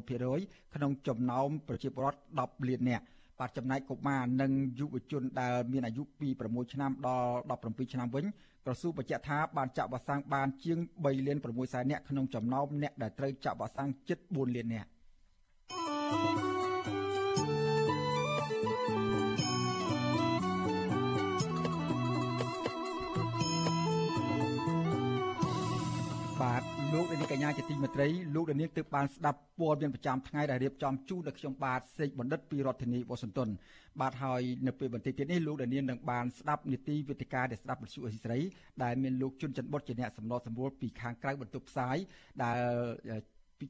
99%ក្នុងចំណោមប្រជាពលរដ្ឋ10លាននាក់ បាទចំណែកកុមារនិងយុវជនដែលមានអាយុពី6ឆ្នាំដល់17ឆ្នាំវិញក្រសួងបញ្ជាក់ថាបានចាក់វ៉ាក់សាំងបានជាង3លាន6សែននាក់ក្នុងចំណោមអ្នកដែលត្រូវចាក់វ៉ាក់សាំងជិត4លាននាក់ ជាទីមេត្រីលោកនាងទើបបានស្ដាប់ព័ត៌មានប្រចាំថ្ងៃដែលរៀបចំជូនដល់ខ្ញុំបាទសេកបណ្ឌិតពីរដ្ឋធានីវ៉ាស៊ីនតោនបាទហើយនៅពេលបន្តិចទៀតនេះលោកនាងនឹងបានស្ដាប់នីតិវិទ្យាដែលស្ដាប់វិទ្យុអេស៊ីស្រីដែលមានលោកជុនច័ន្ទបុតជាអ្នកសម្របសម្រួលពីខាងក្រៅបន្ទប់ផ្សាយដែល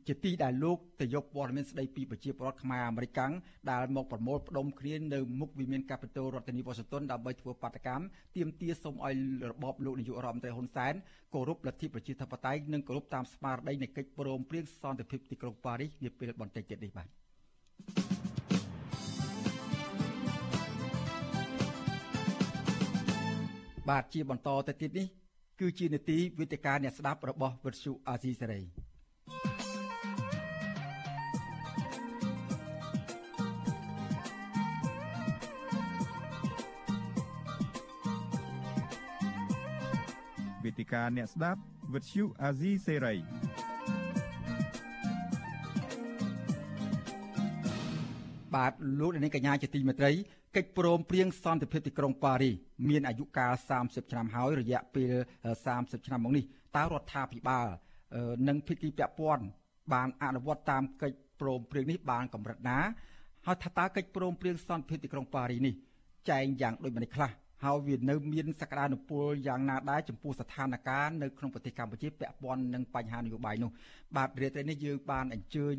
ជាទីដែលលោកទៅយកព័ត៌មានស្ដីពីប្រជាពលរដ្ឋខ្មែរអាមេរិកាំងដែលមកប្រមូលផ្ដុំគ្នានៅមុខវិមានកាពីតូលរដ្ឋធានីវ៉ាស៊ីនតោនដើម្បីធ្វើបាតកម្មទាមទារសូមឲ្យរបបលោកនាយករដ្ឋមន្ត្រីហ៊ុនសែនគោរពលទ្ធិប្រជាធិបតេយ្យនិងគោរពតាមស្មារតីនៃកិច្ចព្រមព្រៀងសន្តិភាពទីក្រុងប៉ារីសនាពេលបន្តិចទៀតនេះបាទបាទជាបន្តទៅទៀតនេះគឺជានីតិវិទ្យាអ្នកស្ដាប់របស់វិទ្យុអាស៊ីសេរី វេទិកាអ្នកស្ដាប់វិទ្យុអាស៊ីសេរីបាទលោកនាងកញ្ញាជាទីមេត្រីកិច្ចព្រមព្រៀងសន្តិភាពទីក្រុងប៉ារីសមានអាយុកាល30ឆ្នាំហើយរយៈពេល30ឆ្នាំមកនេះតើរដ្ឋាភិបាលនិងភាគីពាក់ព័ន្ធបានអនុវត្តតាមកិច្ចព្រមព្រៀងនេះបានកម្រិតណាហើយថាតើកិច្ចព្រមព្រៀងសន្តិភាពទីក្រុងប៉ារីសនេះចែងយ៉ាងដូចម្តេចខ្លះ ហើយវានៅមានសក្តានុពលយ៉ាងណាដែរចំពោះស្ថានភាពនៅក្នុងប្រទេសកម្ពុជាពាក់ព័ន្ធនឹងបញ្ហានយោបាយនោះបាទរាត្រីនេះយើងបានអញ្ជើញ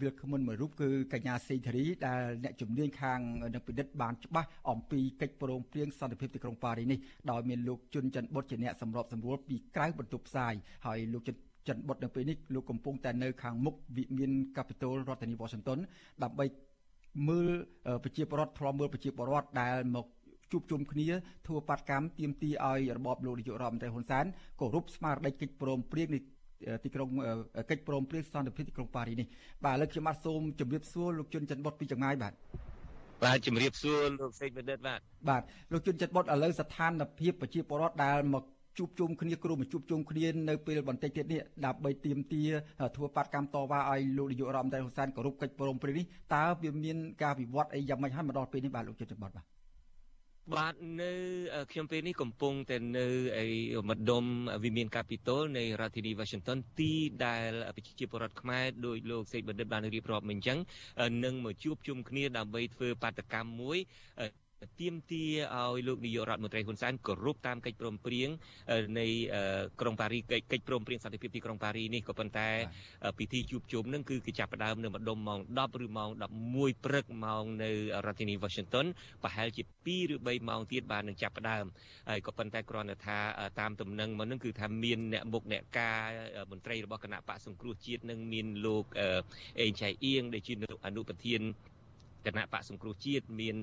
វិលខមមិនមួយរូបគឺកញ្ញាសេងធារីដែលអ្នកជំនាញខាងនឹងពិនិត្យបានច្បាស់អំពីកិច្ចព្រមព្រៀងសន្តិភាពទីក្រុងប៉ារីនេះដោយមានលោកជុនច័ន្ទបុតជាអ្នកសម្របសម្រួលពីក្រៅបន្ទប់ផ្សាយហើយលោកចិនចិនបុតនៅពេលនេះលោកកំពុងតែនៅខាងមុខវិមានកាពីតូលរដ្ឋធានីវ៉ាស៊ីនតោនដើម្បីមើលប្រជាពលរដ្ឋធ្លាប់មើលប្រជាពលរដ្ឋដែលមក ជួបជុំគ្នាធ្វើបាតកម្មទាមទារឲ្យរបបលោកនាយករដ្ឋមន្ត្រីហ៊ុនសែនគោរពស្មារតីកិច្ចព្រមព្រៀងនេះទីក្រុងកិច្ចព្រមព្រៀងសន្តិភាពទីក្រុងប៉ារីនេះបាទឥឡូវខ្ញុំបាទសូមជម្រាបសួរលោកជុនច័ន្ទបុតពីចម្ងាយបាទបាទជម្រាបសួរលោកសេកបណ្ឌិតបាទបាទលោកជុនច័ន្ទបុតឥឡូវស្ថានភាពប្រជាពលរដ្ឋដែលមកជួបជុំគ្នាគ្រូមកជួបជុំគ្នានៅពេលបន្តិចទៀតនេះដើម្បីទៀមទាធ្វើបាតកម្មតវ៉ាឲ្យលោកនាយករដ្ឋមន្ត្រីហ៊ុនសែនគោរពកិច្ចព្រមព្រៀងនេះតើវាមានការវិវត្តអីយ៉ាងម៉េចហើយមកដល់ពេលនេះបាទលោកជុនច័ន្ទបុតបាទ បាទនៅខ្ញុំពេលនេះកំពុងតែនៅឯម្ដុំវិមានកាពីតូលនៃរដ្ឋធានី Washington ទីដែលប្រជាពលរដ្ឋខ្មែរដោយលោកសេកបណ្ឌិតបានរៀបរាប់មិញអញ្ចឹងនឹងមកជួបជុំគ្នាដើម្បីធ្វើបាតកម្មមួយ ទាមទារឲ្យលោកនាយករដ្ឋមន្ត្រីហ៊ុនសែនគោរពតាមកិច្ចព្រមព្រៀងនៃក្រុងប៉ារីកិច្ចព្រមព្រៀងសន្តិភាពទីក្រុងប៉ារីនេះក៏ប៉ុន្តែពិធីជួបជុំនឹងគឺគេចាប់ផ្ដើមនៅម្ដុំម៉ោង10ឬម៉ោង11ព្រឹកម៉ោងនៅរដ្ឋធានី Washington ប្រហែលជា2ឬ3ម៉ោងទៀតបាននឹងចាប់ផ្ដើមហើយក៏ប៉ុន្តែគ្រាន់តែថាតាមតំណែងមកនឹងគឺថាមានអ្នកមុខអ្នកការមន្ត្រីរបស់គណៈបកសង្គ្រោះជាតិនឹងមានលោកអេងឆៃអៀងដែលជាអនុប្រធាន គណៈបកសង្គ្រោះជាតិមាន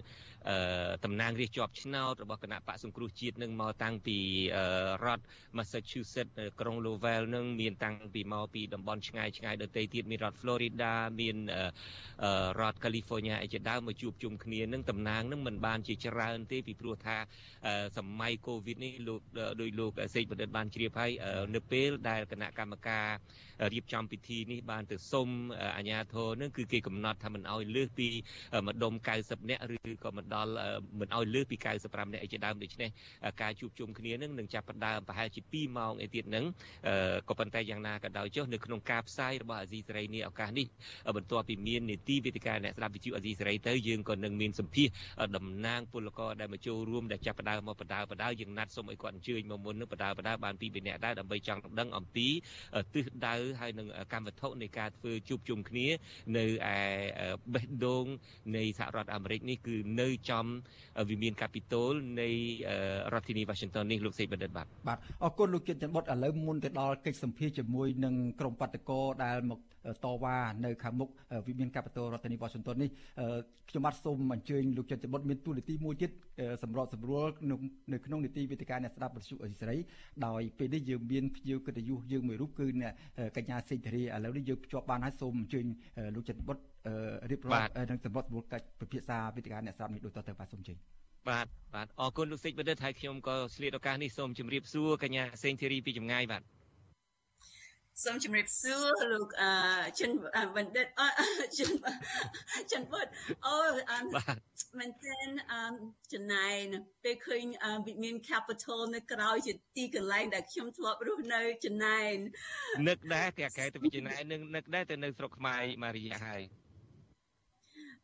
តំណាងរាជជាប់ឆ្នោតរបស់គណៈបកសង្គ្រោះជាតិនឹងមកតាំងពីរដ្ឋ Massachusetts ក្រុង Lowell នឹងមានតាំងពីមកពីតំបន់ឆ្ងាយឆ្ងាយដទៃទៀតមានរដ្ឋ Florida មានរដ្ឋ California អីជាដើមមកជួបជុំគ្នានឹងតំណាងនឹងមិនបានជាច្រើនទេពីព្រោះថាសម័យ Covid នេះលោកដោយលោកសេកបណ្ឌិតបានជ្រាបហើយនៅពេលដែលគណៈកម្មការរៀបចំពិធីនេះបានទៅសុំអាជ្ញាធរនឹងគឺគេកំណត់ថាមិនអោយលើសពីម្ដុំ90នាក់ឬក៏មិនដល់មិនអោយលើសពី95នាក់អីជាដើមដូច្នេះការជួបជុំគ្នានឹងនឹងចាប់ផ្ដើមប្រហែលជា2ម៉ោងអីទៀតនឹងក៏ប៉ុន្តែយ៉ាងណាក៏ដោយចុះនៅក្នុងការផ្សាយរបស់អាស៊ីសេរីនេះឱកាសនេះបន្ទាប់ពីមាននីតិវេទិកាអ្នកស្ដាប់វិទ្យុអាស៊ីសេរីទៅយើងក៏នឹងមានសម្ភារតំណាងពលករដែលមកចូលរួមដែលចាប់ផ្ដើមមកបដាបដាយើងណាត់សូមឲ្យគាត់អញ្ជើញមកមុននឹងបដាបដាបានពីពីអ្នកដែរដើម្បីចង់ដឹងអំពីទិសដៅហើយនឹងកម្មវត្ថុនៃការធ្វើជួបជុំគ្នា នៅឯបេះដូង នៃសហរដ្ឋអាមេរិកនេះគឺនៅចំវិមានកាពីតូលនៃរដ្ឋធានី Washington នេះលោកសេកបណ្ឌិតបាទបាទអរគុណលោកជាតិច័ន្ទបុតឥឡូវមុនទៅដល់កិច្ចសម្ភារជាមួយនឹងក្រុមបាតកោដែលមកតវ៉ានៅខាងមុខវិមានកាពីតូលរដ្ឋធានី Washington នេះខ្ញុំបាទសូមអញ្ជើញលោកចិត្តបុតមានទូនាទីមួយទៀតសម្របសម្រួលនៅក្នុងនីតិវិទ្យាអ្នកស្ដាប់វិទ្យុអេស៊ីសរ៉ៃដោយពេលនេះយើងមានភ្ញៀវកិត្តិយសយើងមួយរូបគឺអ្នកកញ្ញាសេងធារីឥឡូវនេះយើងភ្ជាប់បានហើយសូមអញ្ជើញលោកចិត្តបុតរៀបរាប់និងសម្របសម្រួលកិច្ចពិភាក្សាវិទ្យាអ្នកស្ដាប់នេះដូចតទៅបាទសូមអញ្ជើញបាទបាទអរគុណលោកសេចបណ្ឌិតហើយខ្ញុំក៏ឆ្លៀតឱកាសនេះសូមជម្រាបសួរកញ្ញាសេងធីរីពីចម្ងាយបាទ សូមជម្រាបសួរលោកអឺចិនបណ្ឌិតអចិនចិនបុតអូមែនទែនអឺចំណែនពេលឃើញវិមាន capital នៅក្រៅជាទីកន្លែងដែលខ្ញុំធ្លាប់រស់នៅចំណែននឹកដែរតែកែទៅពីចំណែននឹងនឹកដែរទៅនៅស្រុកខ្មែរម៉ារីយ៉ាហើយ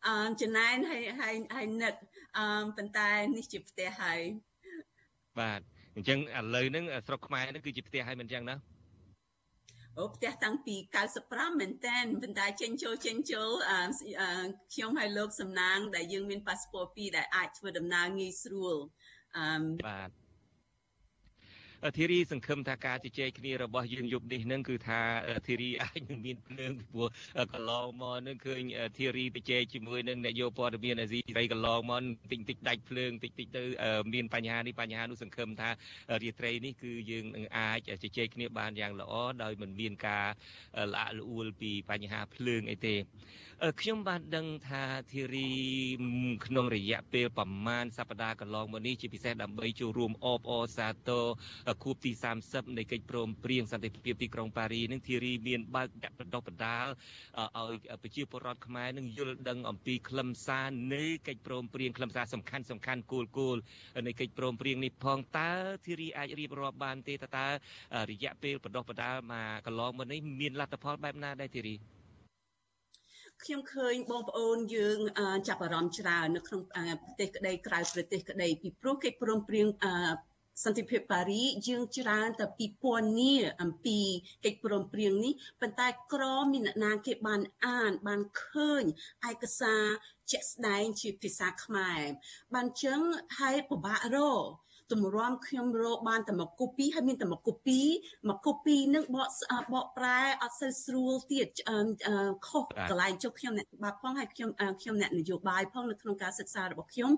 អឺចំណែនហើយហើយហើយនឹកអឺប៉ុន្តែនេះជាផ្ទះហើយបាទអញ្ចឹងឥឡូវហ្នឹងស្រុកខ្មែរហ្នឹងគឺជាផ្ទះហើយមិនអញ្ចឹងណា អូផ្ទះតាំងពី95មែនតើប៉ុន្តែចេញចូលចេញចូលខ្ញុំឲ្យលោកសំណាង ដែលយើងមានប៉ាសពតពីរដែលអាចធ្វើដំណើរងាយស្រួលអឺបាទ ធីរីសង្ឃឹមថាការជជែកគ្នារបស់យើងយប់នេះនឹងគឺថាធីរីអាចនឹងមានភ្លើងពីព្រោះកន្លងមកនឹងឃើញធីរីជជែកជាមួយនឹងអ្នកយកព័ត៌មានអាស៊ីសេរីកន្លងមកតិចតិចដាច់ភ្លើងតិចតិចទៅមានបញ្ហានេះបញ្ហានោះសង្ឃឹមថារាត្រីនេះគឺយើងនឹងអាចជជែកគ្នាបានយ៉ាងល្អដោយមិនមានការលាក់លួលពីបញ្ហាភ្លើងអីទេខ្ញុំបានដឹងថាធីរីក្នុងរយៈពេលប្រមាណសប្តាហ៍កន្លងមកនេះជាពិសេសដើម្បីចូលរួមអបអរសាទរខួបទី30នៃកិច្ចព្រមព្រៀងសន្តិភាពទីក្រុងប៉ារីនឹងធីរីមានបើកដាក់បណ្ដុះបណ្ដាលឲ្យប្រជាពលរដ្ឋខ្មែរនឹងយល់ដឹងអំពីខ្លឹមសារនៃកិច្ចព្រមព្រៀងខ្លឹមសារសំខាន់សំខាន់គោលគោលនៃកិច្ចព្រមព្រៀងនេះផងតើធីរីអាចរៀបរាប់បានទេតើរយៈពេលបណ្ដុះបណ្ដាលមកកន្លងមកនេះមានលទ្ធផលបែបណាដែរធីរីខ្ញុំឃើញបងប្អូនយើងចាប់អារម្មណ៍ច្រើននៅក្នុងប្រទេសក្តីក្រៅប្រទេសក្តីពីព្រោះកិច្ចព្រមព្រៀង សន្តិភាពប៉ារីយើងច្រើនតែពីពណ៌នាអំពីកិច្ចព្រមព្រៀងនេះប៉ុន្តែក្រមានអ្នកណាគេបានអានបានឃើញឯកសារជាក់ស្ដែងជាភាសាខ្មែរបានចឹងហើយពិបាករក ទម្រាំខ្ញុំរកបានតែមកកូពីហើយមានតែមកកូពីមកកូពីនឹងបកបកប្រែអត់សូវស្រួលទៀតខុសកន្លែងចុះខ្ញុំអ្នកបាផងហើយខ្ញុំខ្ញុំអ្នកនយោបាយផងនៅក្នុងការសិក្សារបស់ខ្ញុំ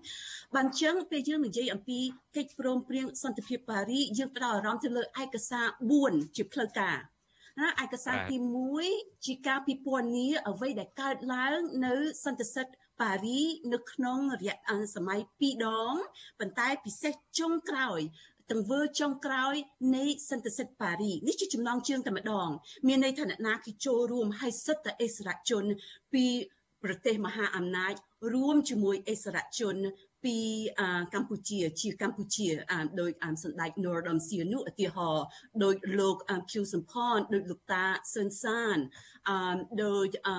បានចឹងពេលយើងនិយាយអំពីកិច្ចព្រមព្រៀងសន្តិភាពប៉ារីយើងផ្ដោតអារម្មណ៍ទៅលើឯកសារ4ជាផ្លូវការណាឯកសារទី1ជាការពិពណ៌នាអ្វីដែលកើតឡើងនៅសន្តិសិទ្ធិ ប៉ារីនៅក្នុងរយៈសម័យ2ដងប៉ុន្តែពិសេសចុងក្រោយទង្វើចុងក្រោយនៃសន្តិសិទ្ធប៉ារីនេះជាចំណងជើងតែម្ដង មានន័យថាអ្នកណាគេចូលរួមឲ្យសិទ្ធិអិសរាជជនពីប្រទេសមហាអំណាច រួមជាមួយអិសរាជជនពីកម្ពុជាជាកម្ពុជាដោយសម្ដេច Norodom Sihanouk ឧទាហរណ៍ដោយលោកភៀវសំផនដោយលោកតាស៊ុនសាន អឺដោយអឺ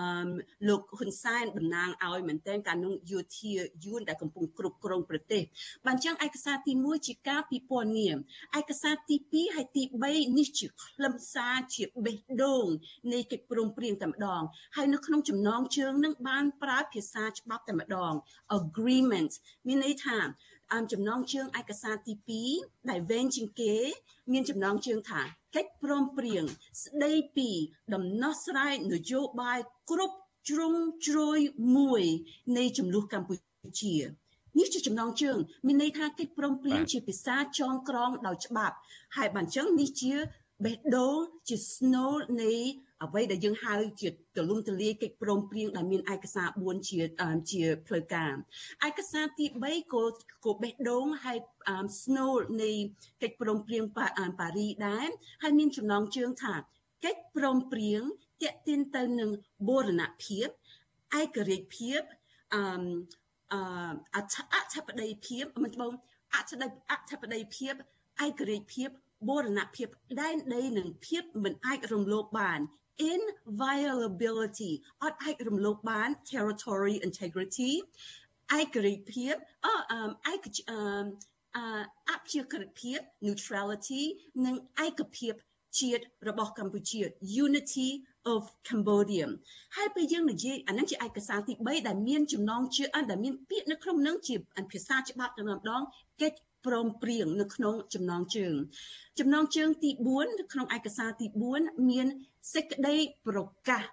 លោកហ៊ុនសែនតំណាងឲ្យមែនទែនការនោះយោធាយួនដែលកំពុងគ្រប់គ្រងប្រទេសបានចឹងឯកសារទី1ជាការពិពណ៌នាមឯកសារទី2ហើយទី3នេះជាខ្លឹមសារជាបេះដូងនៃកិច្ចព្រមព្រៀងតែម្ដងហើយនៅក្នុងចំណងជើងនឹងបានប្រើភាសាច្បាប់តែម្ដង agreement មានន័យថាអម ចំណងជើងឯកសារទី2ដែលវែងជាងគេ មានចំណងជើងថាកិច្ចព្រមព្រៀងស្ដីពីដំណោះស្រាយនយោបាយគ្រប់ជ្រុងជ្រោយមួយនៃចំនួនកម្ពុជានេះជាចំណងជើងមានន័យថាកិច្ចព្រមព្រៀងជាភាសាចងក្រងដោយច្បាប់ហើយបានចឹងនេះជា បេះដូងជាស្នូលនៃអ្វីដែលយើងហៅជាទលំទលាយកិច្ចព្រមព្រៀងដែលមានឯកសារ4ជាជាផ្លូវការឯកសារទី3ក៏ក៏បេះដូងហើយស្នូលនៃកិច្ចព្រមព្រៀងប៉ារីដែរហើយមានចំណងជើងថាកិច្ចព្រមព្រៀងតាក់ទាញទៅនឹងបូរណភាពឯករាជ្យភាពអឺអអធិបតីភាពមិនបងអធិបតីអធិបតីភាពឯករាជ្យភាព បូរណភាពដែនដីនិងភាពមិនអាចរំលោភបាន inviolability អត់អាចរំលោភបាន territory integrity ឯករាជ្យភាពអឯកអព្យាក្រឹតភាព neutrality និងឯកភាពជាតិរបស់កម្ពុជា unity of Cambodia ហើយពេលយើងនិយាយអានឹងជាឯកសារទី3ដែលមានចំណងជើងដែលមានពាក្យនៅក្នុងនឹងជាភាសាច្បាប់ទាំងម្ដងកិច្ច ព្រមព្រៀងនៅក្នុងចំណងជើង ចំណងជើងទី4នៅក្នុងឯកសារទី4មានសេចក្តីប្រកាស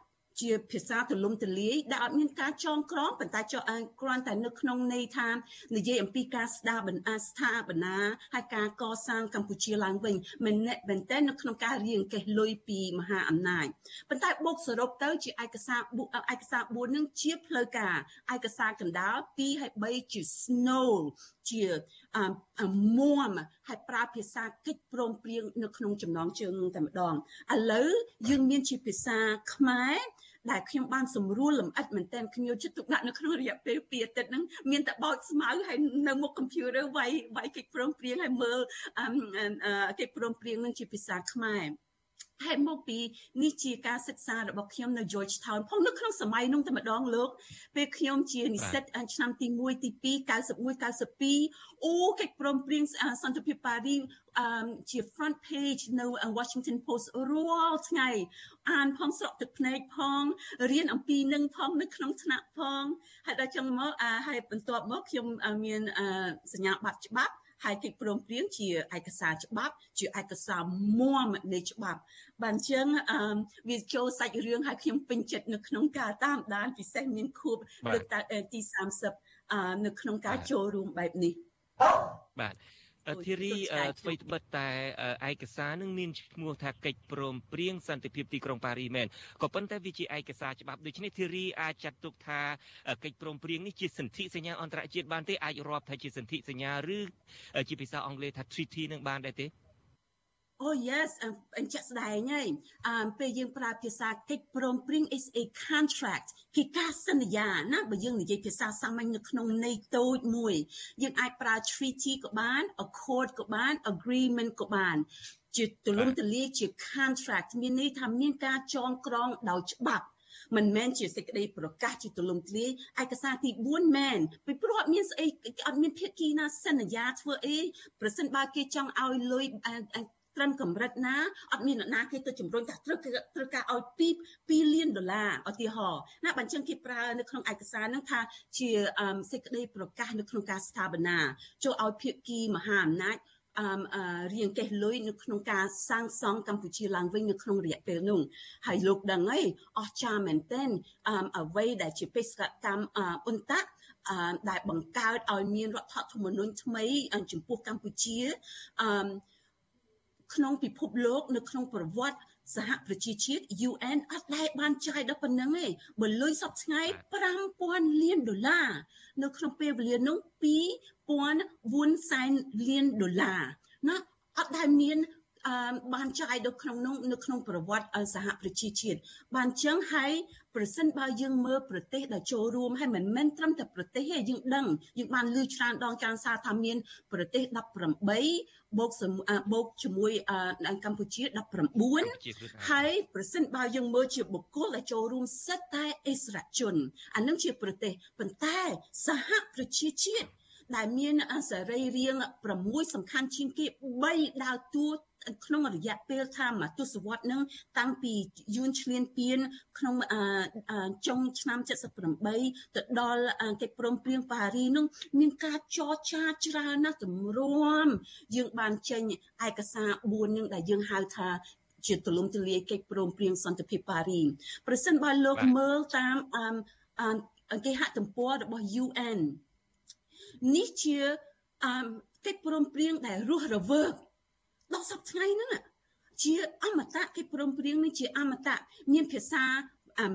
ជាភាសាទលំទលាយដែលអត់មានការចងក្រងប៉ុន្តែចុះគ្រាន់តែនៅក្នុងន័យថានិយាយអំពីការស្ដារបណ្អាស្ថាបនាហើយការកសាងកម្ពុជាឡើងវិញមិនមែនតែនៅក្នុងការរៀងកេះលុយពីមហាអំណាចប៉ុន្តែបូកសរុបទៅជាឯកសារឯកសារ4នឹងជាផ្លូវការឯកសារកណ្ដាល2ហើយ3ជា snow ជាមួមហើយប្រើភាសាកិច្ចព្រមព្រៀងនៅក្នុងចំណងជើងតែម្ដងឥឡូវយើងមានជាភាសាខ្មែរដែលខ្ញុំបានសម្រួលលម្អិតមែនតើខ្ញុំយកចិត្តទុកដាក់នៅក្នុងរយៈពេល2អាទិត្យហ្នឹងមានតែបោចស្មៅហើយនៅមុខ computer វាយវាយកិច្ចព្រមព្រៀងហើយមើលកិច្ចព្រមព្រៀងហ្នឹងជាភាសាខ្មែរ ហើយមកពីនេះជាការសិក្សារបស់ខ្ញុំនៅ Georgetown ផងនៅក្នុងសម័យនោះតែម្ដងលោកពេលខ្ញុំជានិស្សិតឆ្នាំទី1ទី2 91 92អូកិច្ចព្រមព្រៀងសន្តិភាពប៉ារីជា front page នៅ Washington Post រាល់ថ្ងៃអានផងស្រក់ទឹកភ្នែកផងរៀនអំពីនឹងផងនៅក្នុងថ្នាក់ផងហើយដល់ចឹងមកហើយបន្ទាប់មកខ្ញុំមានសញ្ញាបត្រច្បាប់ ហើយកិច្ចព្រមព្រៀងជាឯកសារច្បាប់ ជាឯកសារមួមនៃច្បាប់ បានអញ្ចឹងវាចូលសាច់រឿងហើយខ្ញុំពេញចិត្តនៅក្នុងការតាមដានពិសេសមានខួបលើកទី30នៅក្នុងការចូលរួមបែបនេះបាទ ធីរីអ្វីត្បិតតែឯកសារនឹងមានឈ្មោះថាកិច្ចព្រមព្រៀងសន្តិភាពទីក្រុងប៉ារីមែនក៏ប៉ុន្តែវាជាឯកសារច្បាប់ដូច្នេះធីរីអាចចាត់ទុកថាកិច្ចព្រមព្រៀងនេះជាសន្ធិសញ្ញាអន្តរជាតិបានទេអាចរាប់ថាជាសន្ធិសញ្ញាឬជាភាសាអង់គ្លេសថា treaty នឹងបានដែរទេ អូ yes អញ្ចឹងស្ដែងហើយអឺពេលយើងប្រើភាសាកិច្ចព្រមព្រៀង is a contract គឺការសន្យាណាបើយើងនិយាយភាសាសាមញ្ញនៅក្នុងន័យតូចមួយ យើងអាចប្រើ treaty ក៏បាន accord ក៏បាន agreement ក៏បានជាទូលំទូលាយជា contract មានន័យថាមានការចងក្រងដោយច្បាប់មិនមែនជាសេចក្តីប្រកាសជាទូលំទូលាយឯកសារទី4មែនពីព្រោះអត់មានស្អីអត់មានភាគីណាសន្យាធ្វើអីប្រសិនបើគេចង់ឲ្យលុយ ត្រឹមកម្រិតណាអត់មានអ្នកណាគេទៅជំរុញថាត្រូវត្រូវការឲ្យ2 2លានដុល្លារឧទាហរណ៍ណាបើអញ្ចឹងគេប្រើនៅក្នុងឯកសារហ្នឹងថាជាសេចក្តីប្រកាសនៅក្នុងការស្ថាបនាចូលឲ្យភាគីមហាអំណាចអឺរៀងកេះលុយនៅក្នុងការសាងសង់កម្ពុជាឡើងវិញនៅក្នុងរយៈពេលនោះហើយលោកដឹងអីអស្ចារ្យមែនទែនអ្វីដែលជាបេសកកម្មអ៊ុនតាក់ដែលបង្កើតឲ្យមានរដ្ឋធម្មនុញ្ញថ្មីចំពោះកម្ពុជាអឺ ក្នុងពិភពលោក នៅក្នុងប្រវត្តិសហប្រជាជាតិ UN អត់ដែលបានចាយដល់ប៉ុណ្្នឹងទេបើលុយសពថ្ងៃ5000លានដុល្លារនៅក្នុងពេលវេលានោះ2400សែនលានដុល្លារណាអត់ដែលមានអឺ បានចាយនៅក្នុងនោះនៅក្នុងប្រវត្តិសហប្រជាជាតិបានចឹងហើយប្រសិនបើយើងមើលប្រទេសដែលចូលរួមហើយមិនមែនត្រឹមតែប្រទេសទេយើងដឹងយើងបានលើច្រើនដងច្រើនសារថាមានប្រទេស18បូកបូកជាមួយកម្ពុជា19ហើយប្រសិនបើយើងមើលជាបុគ្គលដែលចូលរួមសិតតែអិសរាជជនអានឹងជាប្រទេសប៉ុន្តែសហប្រជាជាតិ ដែលមានសេរីរាង6សំខាន់ជាងគេ3ដើរតួក្នុងរយៈពេលថាមួយទសវត្សរ៍នឹងតាំងពីយួនឈ្លានពានក្នុងចុងឆ្នាំ78ទៅដល់កិច្ចព្រមព្រៀងប៉ារីនឹងមានការចរចាច្រើនណាស់ទម្រាំយើងបានចេញឯកសារ4នឹងដែលយើងហៅថាជាទូលំទូលាយកិច្ចព្រមព្រៀងសន្តិភាពប៉ារីប្រសិនបើលោកមើលតាមអឺគេហទំព័ររបស់ UN នេះជាអឺកិច្ចព្រមព្រៀងដែលរស់រវើកដល់សប្តាហ៍ថ្ងៃហ្នឹងជាអមតៈកិច្ចព្រមព្រៀងនេះជាអមតៈមានភាសា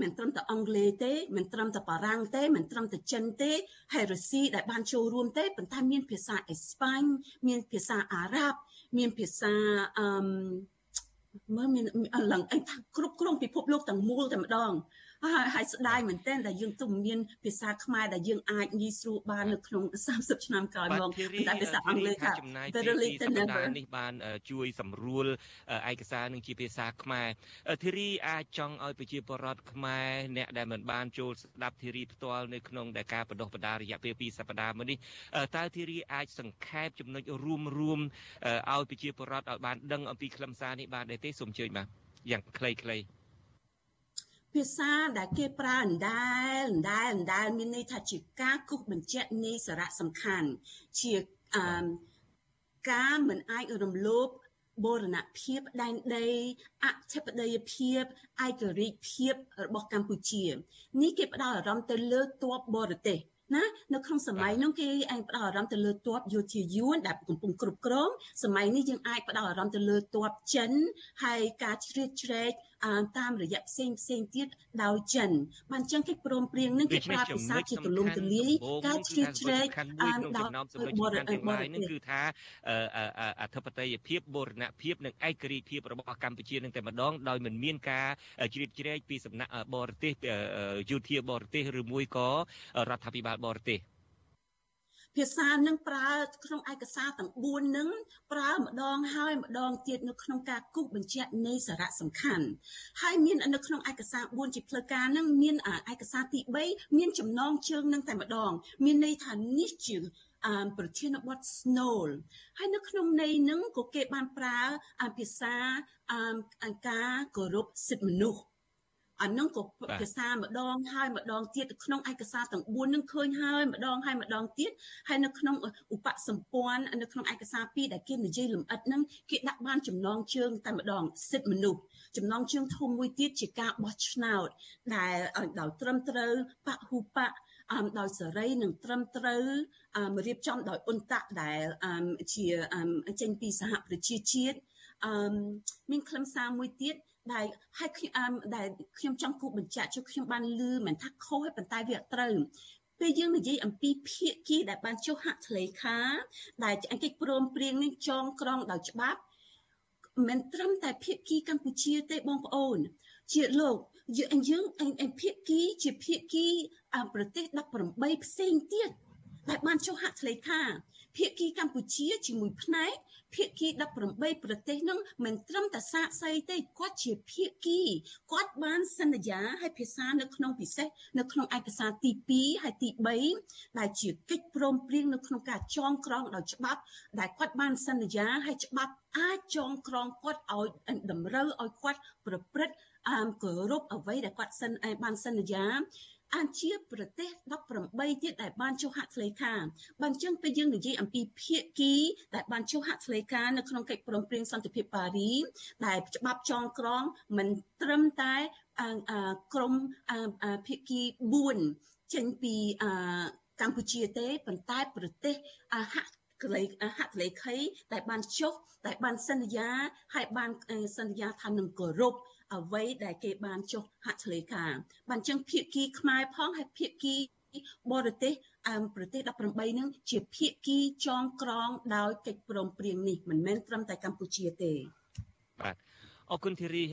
មិនត្រឹមតែអង់គ្លេសទេមិនត្រឹមតែបារាំងទេមិនត្រឹមតែចិនទេហើយរុស្ស៊ីដែលបានចូលរួមទេប៉ុន្តែមានភាសាអេស្ប៉ាញមានភាសាអារ៉ាប់មានភាសាអឺមើលមានឡើងអីថាគ្រប់គ្រងពិភពលោកទាំងមូលតែម្ដង ហើយហើយស្ដាយមែនទែនដែលយើងទុំមានភាសាខ្មែរដែលយើងអាចងាយស្រួលបាននៅក្នុង30ឆ្នាំក្រោយមកតែភាសាអង់គ្លេសថា Verily the never នេះបានជួយសម្រួលឯកសារនឹងជាភាសាខ្មែរធីរីអាចចង់ឲ្យប្រជាពលរដ្ឋខ្មែរអ្នកដែលមិនបានចូលស្ដាប់ធីរីផ្ទាល់នៅក្នុងដែលការបដិបដារយៈពេល2សប្ដាហ៍មកនេះតើធីរីអាចសង្ខេបចំណុចរួមរួមឲ្យប្រជាពលរដ្ឋឲ្យបានដឹងអំពីខ្លឹមសារនេះបានដែរទេសូមអញ្ជើញបាទយ៉ាងខ្លីៗ ភាសាដែលគេប្រើអណ្ដែលអណ្ដែលអណ្ដែលមានន័យថាជាការគូសបញ្ជាក់នៃសារៈសំខាន់ជាអឺការមិនអាចរំលោភបូរណភាពដែនដីអធិបតេយ្យភាពឯករាជ្យភាពរបស់កម្ពុជានេះគេផ្ដោតអារម្មណ៍ទៅលើទ័ពបរទេសណានៅក្នុងសម័យនោះគេឯងផ្ដោតអារម្មណ៍ទៅលើទ័ពយោធាយួនដែលកំពុងគ្រប់គ្រងសម័យនេះយើងអាចផ្ដោតអារម្មណ៍ទៅលើទ័ពចិនហើយការជ្រៀតជ្រែក តាមរយៈផ្សេងផ្សេងទៀតដោយចិនបានចឹងគេព្រមព្រៀងនឹងគេប្រើភាសាជាទូលំទូលាយការជ្រៀតជ្រែកដោយបរទេសនឹងគឺថាអធិបតេយ្យភាពបូរណភាពនិងឯករាជ្យភាពរបស់កម្ពុជានឹងតែម្ដងដោយមិនមានការជ្រៀតជ្រែកពីសំណាក់បរទេសយោធាបរទេសឬមួយក៏រដ្ឋាភិបាលបរទេស ភាសានឹងប្រើក្នុងឯកសារទាំង4នឹងប្រើម្ដងហើយម្ដងទៀតនៅក្នុងការគូសបញ្ជាក់នៃសារៈសំខាន់ហើយមាននៅក្នុងឯកសារ4ជាផ្លូវការនឹងមានឯកសារទី3មានចំណងជើងនឹងតែម្ដង មានន័យថានេះជាអមប្រធានបទ Snow ហើយនៅក្នុងន័យនឹងក៏គេបានប្រើភាសាអមការគោរពសិទ្ធិមនុស្ស អានឹងក៏ភាសាម្ដងហើយម្ដងទៀតក្នុងឯកសារទាំង4នឹងឃើញហើយម្ដងហើយម្ដងទៀតហើយនៅក្នុងឧបសម្ព័ន្ធនៅក្នុងឯកសារ2ដែលគេនិយាយលម្អិតហ្នឹងគេដាក់បានចំណងជើងតែម្ដងសិទ្ធិមនុស្សចំណងជើងធំមួយទៀតជាការបោះឆ្នោតដែលដោយត្រឹមត្រូវបហុបៈអមដោយសេរីនិងត្រឹមត្រូវអមរៀបចំដោយអ៊ុនតាក់ដែលអមជាអមចេញពីសហប្រជាជាតិអមមានខ្លឹមសារមួយទៀតដែលហើយខ្ញុំដែលខ្ញុំចង់គូបញ្ជាក់ជួយខ្ញុំបានលឺមិនថាខុសទេប៉ុន្តែវាត្រូវពេលយើងនិយាយអំពីភាគីដែលបានចុះហត្ថលេខា ដែលអង្គកិច្ចព្រមព្រៀងនេះចងក្រងដោយច្បាប់មិនត្រឹមតែភាគីកម្ពុជាទេបងប្អូន ជាលោកយើងយើងភាគីជាភាគីប្រទេស18ផ្សេងទៀតដែលបានចុះហត្ថលេខា ភាគីកម្ពុជាជាមួយផ្នែកភាគី18ប្រទេសនឹងមិនត្រឹមតែសាកសីទេគាត់ជាភាគីគាត់បានសន្យាឲ្យភាសានៅក្នុងពិសេសនៅក្នុងឯកសារទី2ហើយទី3ដែលជាកិច្ចព្រមព្រៀងនៅក្នុងការចងក្រងដោយច្បាប់ដែលគាត់បានសន្យាឲ្យច្បាប់អាចចងក្រងគាត់ឲ្យតម្រូវឲ្យគាត់ប្រព្រឹត្តអមគោរពអ្វីដែលគាត់សិនបានសន្យា អានជាប្រទេស18ទៀតដែលបានចុះហត្ថលេខាបានចឹងពេលយើងនិយាយអំពីភាគីដែលបានចុះហត្ថលេខានៅក្នុងកិច្ចព្រមព្រៀងសន្តិភាពប៉ារីដែលច្បាប់ចងក្រងមិនត្រឹមតែក្រមភាគី4ចេញពីកម្ពុជាទេប៉ុន្តែប្រទេសហត្ថលេហត្ថលេខីដែលបានចុះដែលបានសន្យាហើយបានសន្យាថានឹងគោរពអ្វីដែលគេបានចុះហត្ថលេខាបានចឹងភាគីខ្មែរផងហើយភាគីបរទេសអមប្រទេស18នឹងជាភាគីចងក្រងដោយកិច្ចព្រមព្រៀងនេះមិនមែនត្រឹមតែកម្ពុជាទេបាទ អរគុណធីរី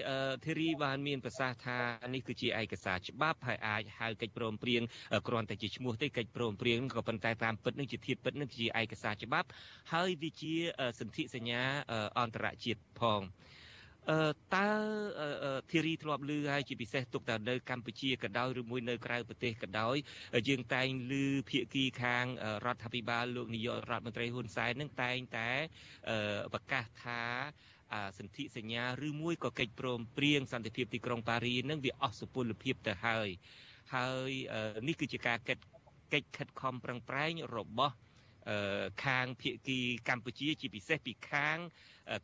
ធីរីបានមានប្រសាសន៍ថានេះគឺជាឯកសារច្បាប់ហើយអាចហៅកិច្ចព្រមព្រៀងគ្រាន់តែជាឈ្មោះទេកិច្ចព្រមព្រៀងក៏ប៉ុន្តែតាមពិតនឹងជាធាតុពិតនឹងជាឯកសារច្បាប់ហើយវាជាសន្ធិសញ្ញាអន្តរជាតិផងអឺតើធីរីធ្លាប់ឮហើយជាពិសេសទុកតែនៅកម្ពុជាក៏ដោយឬមួយនៅក្រៅប្រទេសក៏ដោយយើងតែងឮភាគីខាងរដ្ឋាភិបាលលោកនាយករដ្ឋមន្ត្រីហ៊ុនសែននឹងតែងតែប្រកាសថា សន្ធិសញ្ញាឬមួយក៏កិច្ចព្រមព្រៀងសន្តិភាពទីក្រុងប៉ារីនឹងវាអស់សុពលភាពទៅហើយហើយនេះគឺជាការកិច្ចកិច្ចខិតខំប្រឹងប្រែងរបស់ខាងភៀកគីកម្ពុជាជាពិសេសពីខាង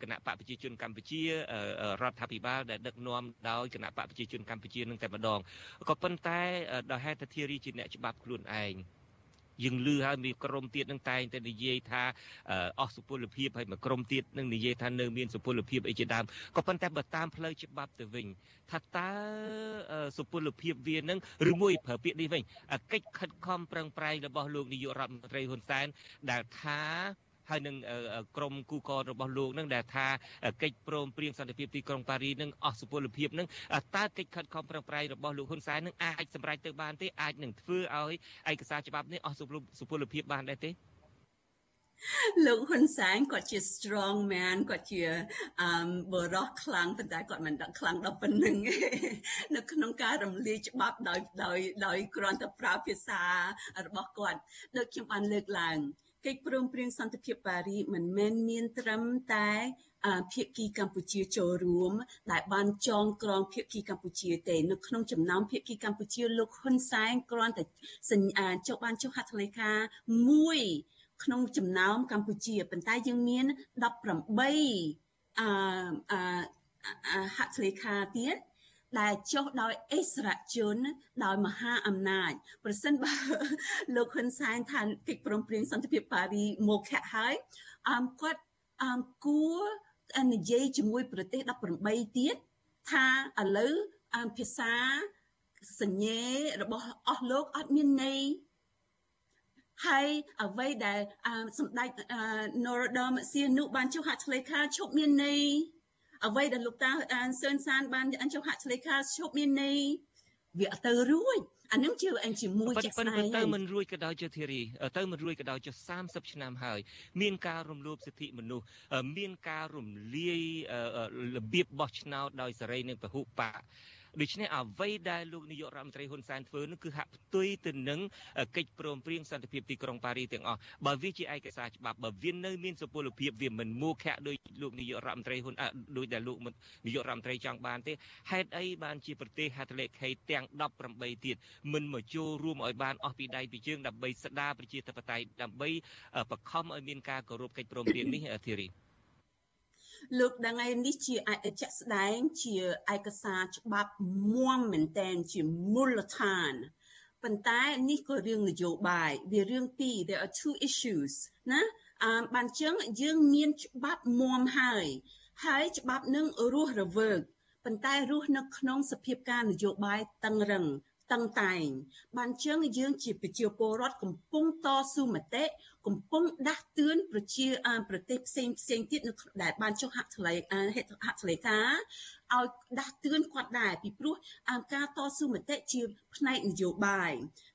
គណៈបកប្រជាជនកម្ពុជារដ្ឋាភិបាលដែលដឹកនាំដោយគណៈបកប្រជាជនកម្ពុជានឹងតែម្ដងក៏ប៉ុន្តែដោយហេតុតែធារីជាអ្នកច្បាប់ខ្លួនឯង យើងលឺហើយមានក្រុមទៀតនឹងតែងតែនិយាយថាអស់សុពលភាពហើយមួយក្រុមទៀតនឹងនិយាយថានៅមានសុពលភាពអីជាដើមក៏ប៉ុន្តែបើតាមផ្លូវច្បាប់ទៅវិញថាតើសុពលភាពវានឹងឬមួយប្រើពាក្យនេះវិញកិច្ចខិតខំប្រឹងប្រែងរបស់លោកនាយករដ្ឋមន្ត្រីហ៊ុនសែនដែលថា ហើយនឹងក្រមគូកររបស់លោកនឹងដែលថាកិច្ចព្រមព្រៀងសន្តិភាពទីក្រុងប៉ារីនឹងអស់សុពលភាពនឹងតើកិច្ចខិតខំប្រឹងប្រែងរបស់លោកហ៊ុនសែននឹងអាចសម្រេចទៅបានទេអាចនឹងធ្វើឲ្យឯកសារច្បាប់នេះអស់សុពលភាពបានដែរទេលោកហ៊ុនសែនគាត់ជា strong man គាត់ជាអឺបរោះខ្លាំងប៉ុន្តែគាត់មិនដាក់ខ្លាំងដល់ប៉ុណ្្នឹងនៅក្នុងការរំលាយច្បាប់ដោយដោយដោយគ្រាន់តែប្រើភាសារបស់គាត់ដូចខ្ញុំបានលើកឡើង កិច្ចព្រមព្រៀងសន្តិភាពប៉ារីមិនមែនមានត្រឹមតែភាគីកម្ពុជាចូលរួម ដែលបានចងក្រងភាគីកម្ពុជាទេនៅក្នុងចំណោមភាគីកម្ពុជាលោកហ៊ុនសែនគ្រាន់តែសញ្ញាចុះបានចុះហត្ថលេខាមួយក្នុងចំណោមកម្ពុជាប៉ុន្តែយើងមាន18អឺហត្ថលេខាទៀត ដែលចុះដោយអិសរាជជន ដោយមហាអំណាចប្រសិនបើលោកហ៊ុនសែនថាកិច្ចព្រមព្រៀងសន្តិភាពប៉ារីមកខៈហើយអមគាត់អមគួរនិយាយជាមួយប្រទេស18ទៀតថាឥឡូវអមភាសាសញ្ញេរបស់អស់លោកអត់មានន័យហើយអ្វីដែលសម្ដេចនរោត្តមសីហនុបានចុះហត្ថលេខាឈប់មានន័យ អ្វីដែលលោកតាអានសឿនសានបានអញ្ចឹងហាក់ឆ្លេខាឈប់មានន័យវាអត់ទៅរួចអានឹងជាអញជាមួយជាក់ស្ដែងទៅមិនរួចក៏ដោយជាធារីទៅមិនរួចក៏ដោយជា30ឆ្នាំហើយ មានការរំលោភសិទ្ធិមនុស្សមានការរំលាយរបៀបបោះឆ្នោតដោយសេរីនិងពហុបក ដូច្នេះអ្វីដែលលោកនាយករដ្ឋមន្ត្រីហ៊ុនសែនធ្វើនោះគឺហាក់ផ្ទុយទៅនឹងកិច្ចព្រមព្រៀងសន្តិភាពទីក្រុងប៉ារីទាំងអស់បើវាជាឯកសារច្បាប់បើវានៅមានសុពលភាពវាមិនមូខៈដោយលោកនាយករដ្ឋមន្ត្រីហ៊ុនដោយដែលលោកនាយករដ្ឋមន្ត្រីចង់បានទេហេតុអីបានជាប្រទេសហត្ថលេខីទាំង18ទៀតមិនមកចូលរួមឲ្យបានអស់ពីដៃពីជើងដើម្បីស្ដារប្រជាធិបតេយ្យដើម្បីបខំឲ្យមានការគោរពកិច្ចព្រមព្រៀងនេះធីរី លោកដឹងហើយនេះជាជាក់ស្ដែងជាឯកសារច្បាប់មួមមែនតែនជាមូលដ្ឋានប៉ុន្តែនេះក៏រឿងនយោបាយវារឿងពីរ there are two issues ណាអឺបានចឹងយើងមានច្បាប់មួមហើយហើយច្បាប់នឹងរស់រវើកប៉ុន្តែរស់នៅក្នុងសភាពការនយោបាយតឹងរឹងតឹងតែងបានជើងយើងជាប្រជាពលរដ្ឋកំពុងតស៊ូមតិ កំពុងដាស់តឿនប្រជាប្រទេសផ្សេងផ្សេងទៀតនៅដែលបានចុះហត្ថលេខាហត្ថហត្ថលេខាឲ្យដាស់តឿនគាត់ដែរពីព្រោះការតស៊ូមតិជាផ្នែកនយោបាយ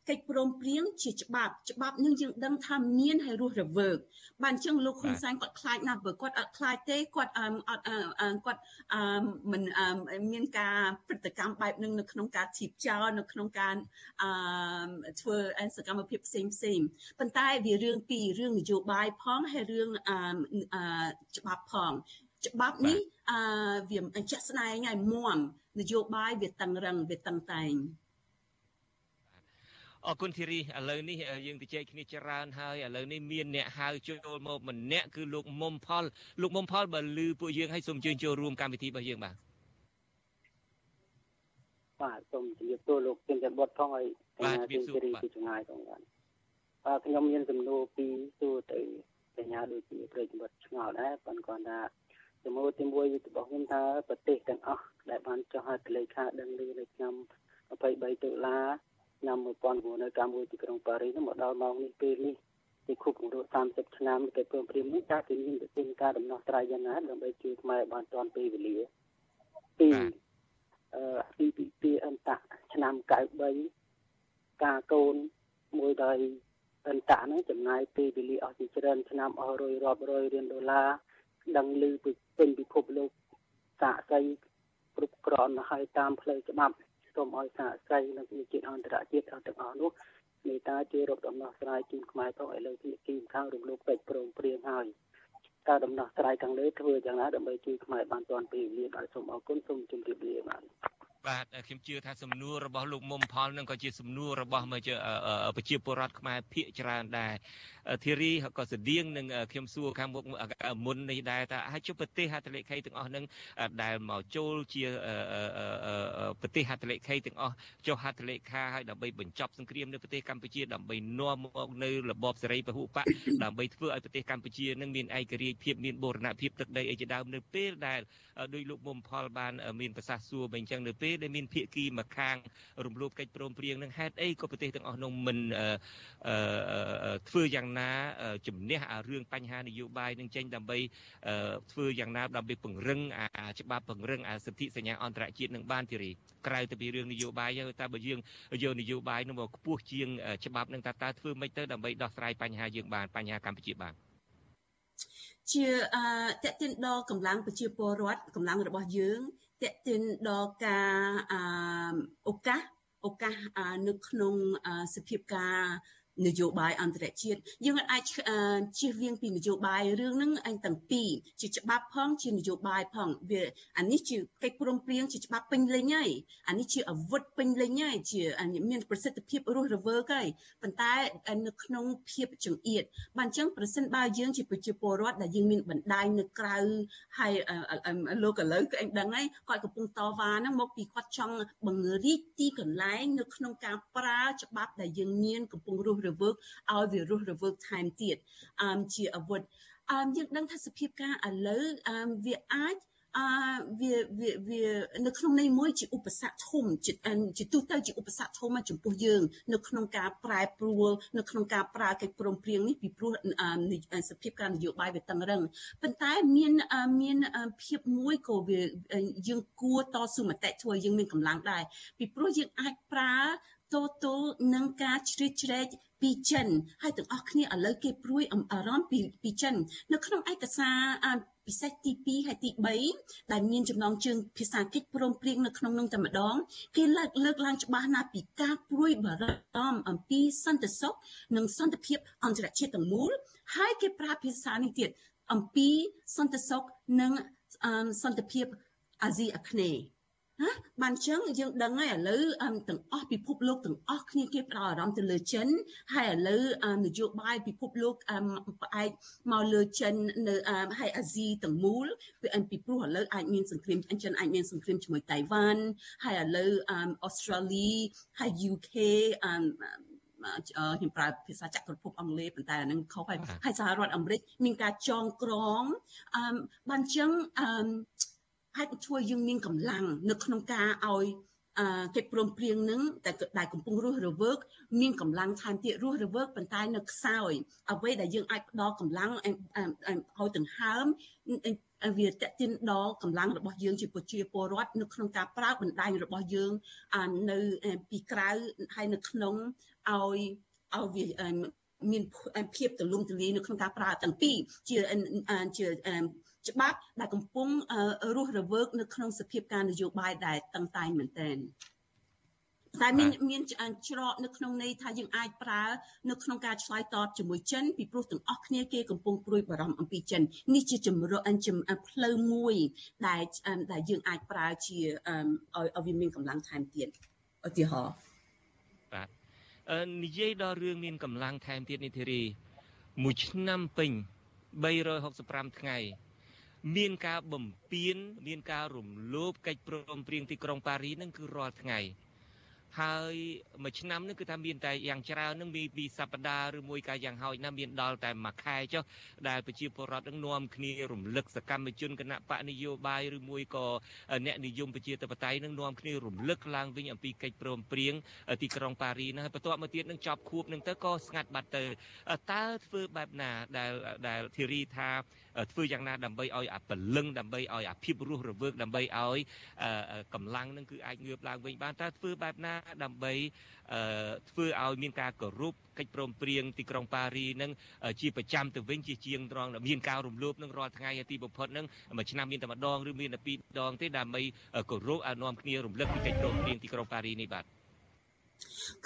កិច្ចព្រមព្រៀងជាច្បាប់ច្បាប់នឹងយើងដឹងថាមានហើយរស់រវើកបានអញ្ចឹងលោកហ៊ុនសែនគាត់ខ្លាចណាស់បើគាត់អត់ខ្លាចទេគាត់អត់គាត់មិនមានការព្រឹត្តិកម្មបែបនឹងនៅក្នុងការធីបចោលនៅក្នុងការធ្វើសកម្មភាពផ្សេងផ្សេងប៉ុន្តែវារឿងពីររឿងនយោបាយផងហើយរឿងច្បាប់ផងច្បាប់នេះអឺវាជាក់ស្ដែងហើយមួមនយោបាយវាតឹងរឹងវាតឹងតែងអរគុណធីរីឥឡូវនេះយើងទៅជែកគ្នាច្រើនហើយឥឡូវនេះមានអ្នកហៅចូលមកម្នាក់គឺលោកមុំផលលោកមុំផលបើលឺពួកយើងឲ្យសូមជើញចូលរួមកម្មវិធីរបស់យើងបាទបាទសូមជម្រាបសួរលោកជិនច័ន្ទបុតផងហើយបាទជម្រាបសួរបាទពីចម្ងាយផងបាទ បាទខ្ញុំមានសំណួរពីរសួរទៅសញ្ញាដូចជាប្រិយមិត្តឆ្ងល់ដែរប៉ុន្តែគាត់ថាសំណួរទី1របស់ខ្ញុំថាប្រទេសទាំងអស់ដែលបានចុះហត្ថលេខាដឹងឮនៅឆ្នាំ23តុលាឆ្នាំ1991ទីក្រុងប៉ារីសមកដល់ម៉ោងនេះពេលនេះទីគប់រស់30ឆ្នាំទៅព្រមព្រៀងនេះតើគេមានវិធានការដំណោះស្រាយយ៉ាងណាដើម្បីជួយខ្មែរបានទាន់ពេលវេលាទីអឺទីពីពីអន្តៈឆ្នាំ93ការកូនមួយដោយ អន្តៈហ្នឹងចំណាយពេលវេលាអស់ជាច្រើនឆ្នាំអស់រយរាប់រយរៀលដុល្លារដឹងឮពីពេញពិភពលោកសាកសីគ្រប់គ្រាន់ហើយតាមផ្លូវច្បាប់សូមឲ្យសហស្រីនិងជាជាតិអន្តរជាតិទាំងអស់នោះមេត្តាជួយរកដំណោះស្រាយជូនខ្មែរផងឥឡូវទីគីមខាងរំលោភពេជ្រព្រមព្រៀងហើយតើដំណោះស្រាយខាងលើធ្វើយ៉ាងណាដើម្បីជួយខ្មែរបានទាន់ពេលវេលាបាទសូមអរគុណសូមជម្រាបលាបាទ បបាទខ្ញុំជឿថាសំណួររបស់លោកមុំផលនឹងក៏ជាសំណួររបស់ប្រជាពលរដ្ឋខ្មែរភាគច្រើនដែរធីរីក៏ស្តៀងនឹងខ្ញុំសួរខាងមុខមុននេះដែរថាហើយជុំប្រទេសហត្ថលេខីទាំងអស់នឹងដែលមកចូលជាប្រទេសហត្ថលេខីទាំងអស់ចុះហត្ថលេខាហើយដើម្បីបញ្ចប់សង្គ្រាមនៅប្រទេសកម្ពុជាដើម្បីនាំមកនៅរបបសេរីពហុបកដើម្បីធ្វើឲ្យប្រទេសកម្ពុជានឹងមានឯករាជ្យភាពមានបូរណភាពទឹកដីអីជាដើមនៅពេលដែលដោយលោកមុំផលបានមានប្រសាសន៍សួរបែបអញ្ចឹងនៅពេលដែលមានភាគីមកខាងរំលោភកិច្ចព្រមព្រៀងនឹងហេតុអីក៏ប្រទេសទាំងអស់នោះមិនធ្វើយ៉ាងណាជំនះអារឿងបញ្ហានយោបាយនឹងចេញដើម្បីធ្វើយ៉ាងណាដើម្បីពង្រឹងអាច្បាប់ពង្រឹងអាសិទ្ធិសញ្ញាអន្តរជាតិនឹងបានទីរីក្រៅទៅពីរឿងនយោបាយទៅបើយើងយកនយោបាយនោះមកខ្ពស់ជាងច្បាប់នឹងតើតើធ្វើម៉េចទៅដើម្បីដោះស្រាយបញ្ហាយើងបានបញ្ហាកម្ពុជាបានជាអឺតេតិនដល់កម្លាំងប្រជាពលរដ្ឋកម្លាំងរបស់យើង តេតិនដល់ការអឺឱកាសឱកាសនៅក្នុងសភាពការ នយោបាយអន្តរជាតិយើងអាចជៀសវាងពីនយោបាយរឿងហ្នឹងឯងទាំងពីរជាច្បាប់ផងជានយោបាយផងវាអានេះជាកិច្ចព្រមព្រៀងជាច្បាប់ពេញលេញហើយអានេះជាអាវុធពេញលេញហើយជាមានប្រសិទ្ធភាពរស់រវើកហើយប៉ុន្តែនៅក្នុងភាពចង្អៀតបានអញ្ចឹងប្រសិនបើយើងជាប្រជាពលរដ្ឋដែលយើងមានបណ្ដាញនៅក្រៅហើយលោកឥឡូវក៏ឯងដឹងហើយគាត់កំពុងតវ៉ាហ្នឹងមកពីគាត់ចង់បង្រៀនទីកន្លែងនៅក្នុងការប្រើច្បាប់ដែលយើងមានកំពុងរស់រវើកឲ្យវារស់រវើកថែមទៀតអឺជាអាវុធអឺយើងដឹងថាសភាពការឥឡូវអឺវាអាចអឺវាវាវានៅក្នុងន័យមួយជាឧបសគ្គធំជាជាទូទៅជាឧបសគ្គធំចំពោះយើង នៅក្នុងការប្រែប្រួលនៅក្នុងការប្រើកិច្ចព្រមព្រៀងនេះពីព្រោះសភាពការនយោបាយវាតឹងរឹងប៉ុន្តែមានមានភាពមួយក៏វាយើងគួរតស៊ូមតិធ្វើយើងមានកម្លាំងដែរពីព្រោះយើងអាចប្រើទទល់នឹងការជ្រៀតជ្រែក ពីចិនហើយទាំងអស់គ្នាឥឡូវគេព្រួយអារម្មណ៍ពីពីចិននៅក្នុងឯកសារពិសេសទី2ហើយទី3ដែលមានចំណងជើងភាសាកិច្ចព្រមព្រៀងនៅក្នុងនោះតែម្ដងគេលើកលើកឡើងច្បាស់ណាស់ពីការព្រួយបារម្ភអំពីសន្តិសុខនិងសន្តិភាពអន្តរជាតិទាំងមូលហើយគេប្រើភាសានេះទៀតអំពីសន្តិសុខនិងសន្តិភាពអាស៊ីអាគ្នេយ៍ ណាបានចឹងយើងដឹងហើយឥឡូវទាំងអស់ពិភពលោកទាំងអស់គ្នាគេផ្ដោតអារម្មណ៍ទៅលើចិនហើយឥឡូវនយោបាយពិភពលោកផ្អែកមកលើចិននៅហើយអាស៊ីទាំងមូលពីព្រោះឥឡូវអាចមានសង្គ្រាមចិនអាចមានសង្គ្រាមជាមួយតៃវ៉ាន់ហើយឥឡូវអូស្ត្រាលីហើយ UK ខ្ញុំប្រើភាសាចក្រភពអង់គ្លេសប៉ុន្តែអានឹងខុសហើយហើយសហរដ្ឋអាមេរិកមានការចងក្រងអឺបានចឹងអឺ អាចជួយយើងមានកម្លាំងនៅក្នុងការឲ្យកិច្ចព្រមព្រៀងនឹងតែដែលកំពុងរស់រវើកមានកម្លាំងថែមទៀតរស់រវើកប៉ុន្តែនៅខ្សោយអ្វីដែលយើងអាចផ្ដល់កម្លាំងឲ្យដង្ហើមវាតេតិនដល់កម្លាំងរបស់យើងជាប្រជាពលរដ្ឋនៅក្នុងការប្រើបណ្ដាញរបស់យើងនៅពីក្រៅហើយនៅក្នុងឲ្យឲ្យវាមានភាពទលំទលាយនៅក្នុងការប្រើទាំងពីរជាជា ច្បាប់ដែលកំពុងរស់រវើកនៅក្នុងសភាពការនយោបាយដែលតឹងតែងមែនទែនតែមានមានច្រកនៅក្នុងន័យថាយើងអាចប្រើនៅក្នុងការឆ្លើយតបជាមួយចិនពីព្រោះទាំងអស់គ្នាគេកំពុងព្រួយបារម្ភអំពីចិននេះជាជំរកផ្លូវមួយដែលដែលយើងអាចប្រើជាឲ្យឲ្យវាមានកម្លាំងថែមទៀតឧទាហរណ៍បាទនិយាយដល់រឿងមានកម្លាំងថែមទៀតនេះធីរីមួយឆ្នាំពេញ365ថ្ងៃ មានការបំពេញមានការរំលោភកិច្ចព្រមព្រៀងទីក្រុងប៉ារីនឹងគឺរាល់ថ្ងៃហើយមួយឆ្នាំនេះគឺថាមានតែយ៉ាងច្រើននឹងមានពីសប្តាហ៍ឬមួយកាយ៉ាងហោចណាស់មានដល់តែមួយខែចុះដែលប្រជាពលរដ្ឋនឹងនាំគ្នារំលឹកសកម្មជនគណៈបកនយោបាយឬមួយក៏អ្នកនិយមប្រជាធិបតេយ្យនឹងនាំគ្នារំលឹកឡើងវិញអំពីកិច្ចព្រមព្រៀងទីក្រុងប៉ារីណាហើយបន្ទាប់មកទៀតនឹងចប់ខួបនឹងទៅក៏ស្ងាត់បាត់ទៅតើធ្វើបែបណាដែលដែលធីរីថា ធ្វើយ៉ាងណាដើម្បីឲ្យអាពលឹងដើម្បីឲ្យអាភាពរស់រវើកដើម្បីឲ្យកម្លាំងនឹងគឺអាចងើបឡើងវិញបានតើធ្វើបែបណាដើម្បីធ្វើឲ្យមានការគោរពកិច្ចព្រមព្រៀងទីក្រុងប៉ារីនឹងជាប្រចាំទៅវិញជាជាងត្រង់មានការរំលោភនឹងរាល់ថ្ងៃទីបំផុតនឹងមួយឆ្នាំមានតែម្ដងឬមានតែពីរដងទេដើម្បីគោរពឲ្យនាំគ្នារំលឹកពីកិច្ចព្រមព្រៀងទីក្រុងប៉ារីនេះបាទ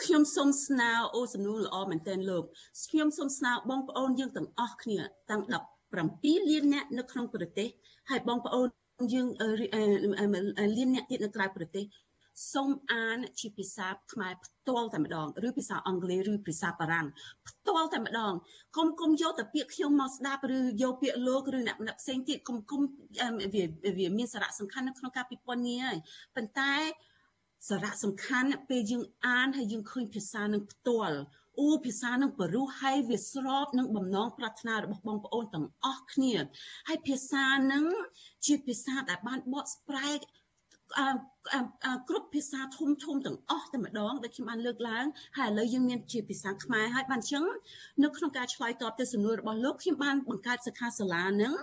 ខ្ញុំសូមស្នើអូសំណួរល្អមែនទែនលោកខ្ញុំសូមស្នើបងប្អូនយើងទាំងអស់គ្នាទាំង 17លានអ្នកនៅក្នុងប្រទេសហើយបងប្អូនយើងលានអ្នកទៀតនៅក្រៅប្រទេសសូមអានជាភាសាខ្មែរផ្ទាល់តែម្ដងឬភាសាអង់គ្លេសឬភាសាបារាំងផ្ទាល់តែម្ដងកុំគុំយកតែពាក្យខ្ញុំមកស្ដាប់ឬយកពាក្យលោកឬអ្នកម្នាក់ផ្សេងទៀតកុំគុំវាវាមានសារៈសំខាន់នៅក្នុងការពិពណ៌នាហើយប៉ុន្តែសារៈសំខាន់ពេលយើងអានហើយយើងឃើញភាសានឹងផ្ទាល់ អូភាសានឹងបរុសហើយវាស្របនឹងបំណងប្រាថ្នារបស់បងប្អូនទាំងអស់គ្នាហើយភាសានឹងជាភាសាដែលបានបកស្ប្រែកគ្រប់ភាសាធំធំទាំងអស់តែម្ដងដែលខ្ញុំបានលើកឡើងហើយឥឡូវយើងមានជាភាសាខ្មែរហើយបានអញ្ចឹងនៅក្នុងការឆ្លើយតបទៅសំណួររបស់លោកខ្ញុំបានបង្កើតសិក្ខាសាលានឹង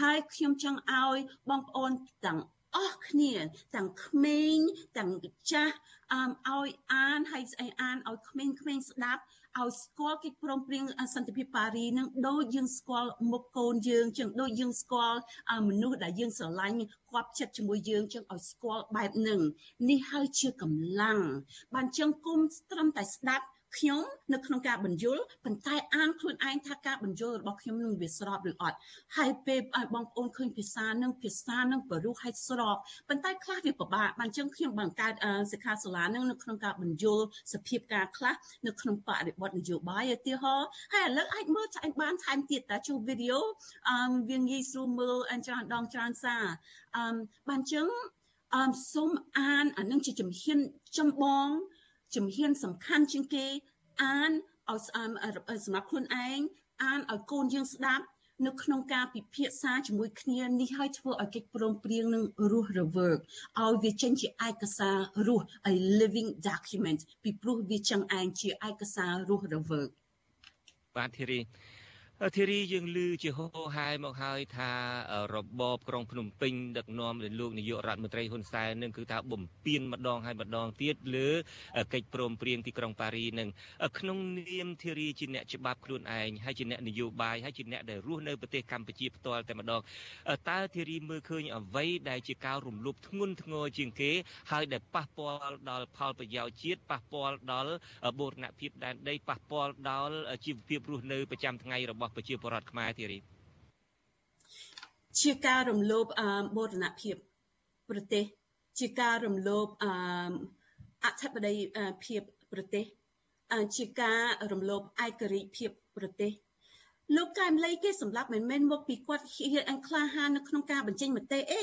ហើយខ្ញុំចង់ឲ្យបងប្អូនទាំង អស់គ្នាទាំងក្មេងទាំងចាស់អមឲ្យអានហើយស្អីអានឲ្យក្មេងៗស្ដាប់ឲ្យស្គាល់កិច្ចព្រមព្រៀងសន្តិភាពប៉ារីនឹងដូចយើងស្គាល់មុខកូនយើងចឹងដូចយើងស្គាល់មនុស្សដែលយើងស្រឡាញ់គាត់ចិត្តជាមួយយើងចឹងឲ្យស្គាល់បែបនឹងនេះហើយជាកម្លាំងបានចឹងគុំត្រឹមតែស្ដាប់ ខ្ញុំនៅក្នុងការបញ្យលប៉ុន្តែអានខ្លួនឯងថាការបញ្យលរបស់ខ្ញុំនឹងវាស្របឬអត់ហើយពេលឲ្យបងប្អូនឃើញភាសានឹងភាសានឹងបរុសឲ្យស្របប៉ុន្តែខ្លះវាពិបាកបានចឹងខ្ញុំបង្កើតសិក្ខាសាលានឹងនៅក្នុងការបញ្យលសភាពការខ្លះនៅក្នុងបរិបទនយោបាយឧទាហរណ៍ហើយឥឡូវអាចមើលឆ្អែតបានថែមទៀតតើជួវីដេអូអឺវាងាយស្រួលមើលច្រើនដងច្រើនសារអឺបានចឹងអឺសូមអានអានឹងជាជំហានចម្បង ជំហានសំខាន់ជាងគេអានឲ្យសម្រាប់ខ្លួនឯងអានឲ្យកូនយើងស្ដាប់នៅក្នុងការពិភាក្សាជាមួយគ្នានេះឲ្យធ្វើឲ្យកិច្ចព្រមព្រៀងនឹងរស់រវើកឲ្យវាចេញជាឯកសាររស់ a living document ពីព្រោះវាចឹងឯងជាឯកសាររស់រវើកបាទធីរី ធីរីយើងឮជាហោហែមកហើយថារបបក្រុងភ្នំពេញដឹកនាំដោយលោកនាយករដ្ឋមន្ត្រីហ៊ុនសែននឹងគឺថាបំពេញម្ដងហើយម្ដងទៀតលើកិច្ចព្រមព្រៀងទីក្រុងប៉ារីនឹងក្នុងនាមធីរីជាអ្នកច្បាប់ខ្លួនឯងហើយជាអ្នកនយោបាយហើយជាអ្នកដែលរស់នៅប្រទេសកម្ពុជាផ្ទាល់តែម្ដងតើធីរីមើលឃើញអ្វីដែលជាការរំលោភធ្ងន់ធ្ងរជាងគេហើយដែលប៉ះពាល់ដល់ផលប្រយោជន៍ជាតិប៉ះពាល់ដល់បូរណភាពដែនដីប៉ះពាល់ដល់ជីវភាពរស់នៅប្រចាំថ្ងៃរបស់របស់ប្រជាពលរដ្ឋខ្មែរទេរីជាការរំលោភបូរណភាពប្រទេស ជាការរំលោភអធិបតេយ្យភាពប្រទេស ជាការរំលោភឯករាជ្យភាពប្រទេស លោកកែមលីគេសម្រាប់មិនមែនមកពីគាត់ហ៊ានអង្ក្លាហាននៅក្នុងការបញ្ចេញមតិអេ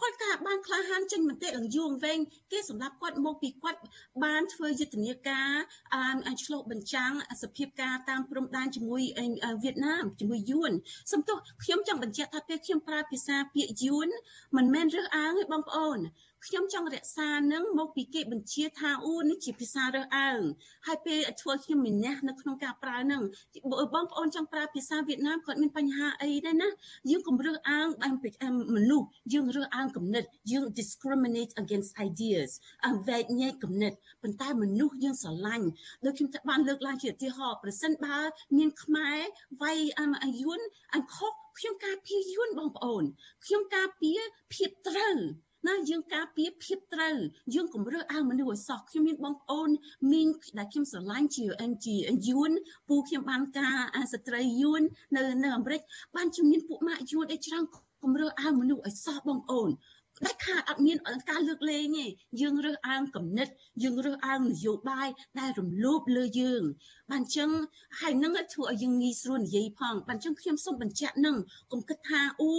គាត់ក៏បានក្លាហានចេញមតិអង្គយូរវែងគេសម្រាប់គាត់មកពីគាត់បានធ្វើយុទ្ធនាការអាឆ្លោះបញ្ចាំងសភាពការតាមព្រំដែនជាមួយវៀតណាមជាមួយយួនសំទោសខ្ញុំចង់បញ្ជាក់ថាពេលខ្ញុំប្រើភាសាពាក្យយួនមិនមែនរើសអើងទេបងប្អូន ខ្ញុំចង់រក្សានឹងមកពីគេបញ្ជាថាអូនេះជាភាសារើសអើងហើយពេលធ្វើខ្ញុំមានះនៅក្នុងការប្រើនឹងបងប្អូនចង់ប្រើភាសាវៀតណាមគាត់មានបញ្ហាអីដែរណាយើងកុំរើសអើងមនុស្សយើងរើសអើងគំនិតយើង discriminate against ideas អវែកញែកគំនិតប៉ុន្តែមនុស្សយើងស្រឡាញ់ដូចខ្ញុំបានលើកឡើងជាឧទាហរណ៍ប្រសិនបើ មានខ្មែរវាយអាយុនអញខុសខ្ញុំការពារយួនបងប្អូនខ្ញុំការពារភាពត្រូវ ណាយើងការពារភាពត្រូវយើងកុំរើសអើងមនុស្សឲ្យសោះខ្ញុំមានបងប្អូនមីងដែលខ្ញុំស្រឡាញ់ជា NG យួនពូខ្ញុំបានការស្ត្រីយួននៅនៅអាមេរិកបានជំនាញពួកម៉ាក់យួនអីច្រើនកុំរើសអើងមនុស្សឲ្យសោះបងប្អូន ដាច់ខាតអត់មានការលើកលែងទេយើងរើសអើងគំនិត យើងរើសអើងនយោបាយដែលរំលោភលើយើង បានចឹងហើយនឹងធ្វើឲ្យយើងងាយស្រួលនិយាយផងបានចឹងខ្ញុំសូមបញ្ជាក់នឹងកុំគិតថាអូ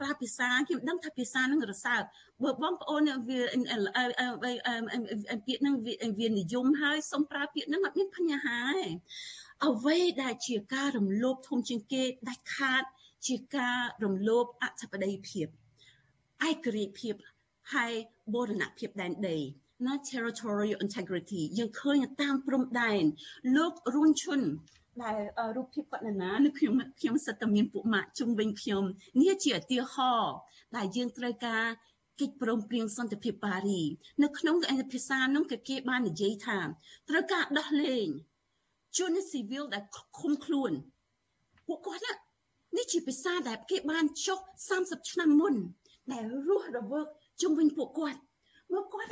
ប្រើភាសាខ្ញុំដឹងថាភាសានឹងរសើបបើបងប្អូនវាពាក្យនឹងវានិយមហើយសូមប្រើពាក្យនឹងអត់មានបញ្ហាទេអ្វីដែលជាការរំលោភធំជាងគេដាច់ខាត ជាការរំលោភអធិបតេយ្យភាព ឯករាជ្យភាពហើយបូរណភាពដែនដីណា territorial integrity យើងឃើញតាមព្រំដែនលោករុនឈុនដែលរូបភាពគាត់ណាណានៅខ្ញុំខ្ញុំសិតតែមានពួកម៉ាក់ជុំវិញខ្ញុំនេះជាឧទាហរណ៍ដែលយើងត្រូវការកិច្ចព្រមព្រៀងសន្តិភាពប៉ារី នៅក្នុងភាសានោះក៏គេបាននិយាយថាត្រូវការដោះលែងជនស៊ីវិលដែលឃុំខ្លួនពួកគាត់នេះជាភាសាដែលគេបានចុះ30ឆ្នាំមុន ដែលរស់រវើកជុំវិញពួកគាត់មកគាត់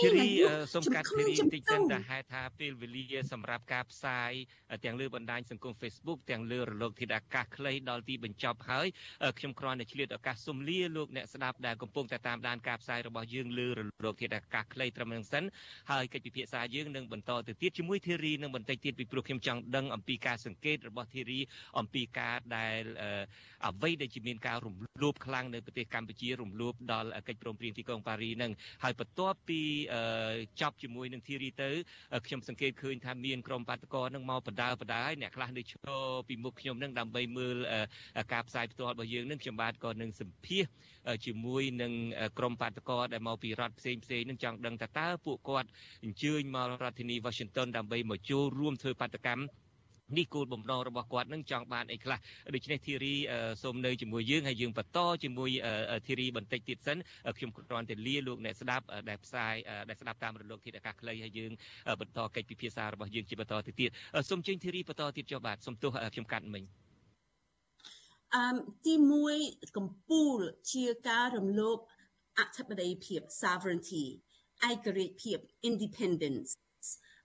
ធីរីសូមកាត់ធីរីបន្តិចសិនតែហេតុថាពេលវេលាសម្រាប់ការផ្សាយទាំងលើបណ្ដាញសង្គម Facebook ទាំងលើរលកធាតុអាកាសខ្លីដល់ទីបញ្ចប់ហើយខ្ញុំគ្រាន់តែឆ្លៀតឱកាសសូមលាលោកអ្នកស្ដាប់ដែលកំពុងតែតាមដានការផ្សាយរបស់យើងលើរលកធាតុអាកាសខ្លីត្រឹមនឹងសិនហើយកិច្ចពិភាក្សាយើងនឹងបន្តទៅទៀតជាមួយធីរីនឹងបន្តិចទៀតពីព្រោះខ្ញុំចង់ដឹងអំពីការសង្កេតរបស់ធីរីអំពីការដែលអ្វីដែលជាមានការរំលោភខ្លាំងនៅប្រទេសកម្ពុជារំលោភដល់កិច្ចព្រមព្រៀងទីក្រុងប៉ារីនឹងហើយបន្ទាប់ពីចប់ជាមួយនឹងធីរីទៅខ្ញុំសង្កេតឃើញថាមានក្រុមបាតកោនឹងមកបដាបដាហើយអ្នកខ្លះនៅឈរពីមុខខ្ញុំនឹងដើម្បីមើលការផ្សាយផ្ទាល់របស់យើងនឹងខ្ញុំបាទក៏នឹងសម្ភាសជាមួយនឹងក្រុមបាតកោដែលមកពីរដ្ឋផ្សេងផ្សេងនឹងចង់ដឹងថាតើពួកគាត់អញ្ជើញមករដ្ឋធានី Washington ដើម្បីមកចូលរួមធ្វើបាតកម្ម នេះគោលបំណងរបស់គាត់នឹងចង់បានអីខ្លះដូច្នេះធីរីសូមនៅជាមួយយើងហើយយើងបន្តជាមួយធីរីបន្តិចទៀតសិនខ្ញុំគ្រាន់តែលាលោកអ្នកស្ដាប់ដែលផ្សាយដែលស្ដាប់តាមរលកធាតុអាកាសខ្លីហើយយើងបន្តកិច្ចពិភាក្សារបស់យើងជាបន្តទៅទៀតសូមជើញធីរីបន្តទៀតចុះបាទសូមទោសខ្ញុំកាត់មិញអឺទី1កម្ពុជាជាការរំលោភអធិបតេយ្យភាព sovereignty ឯករាជ្យភាព independence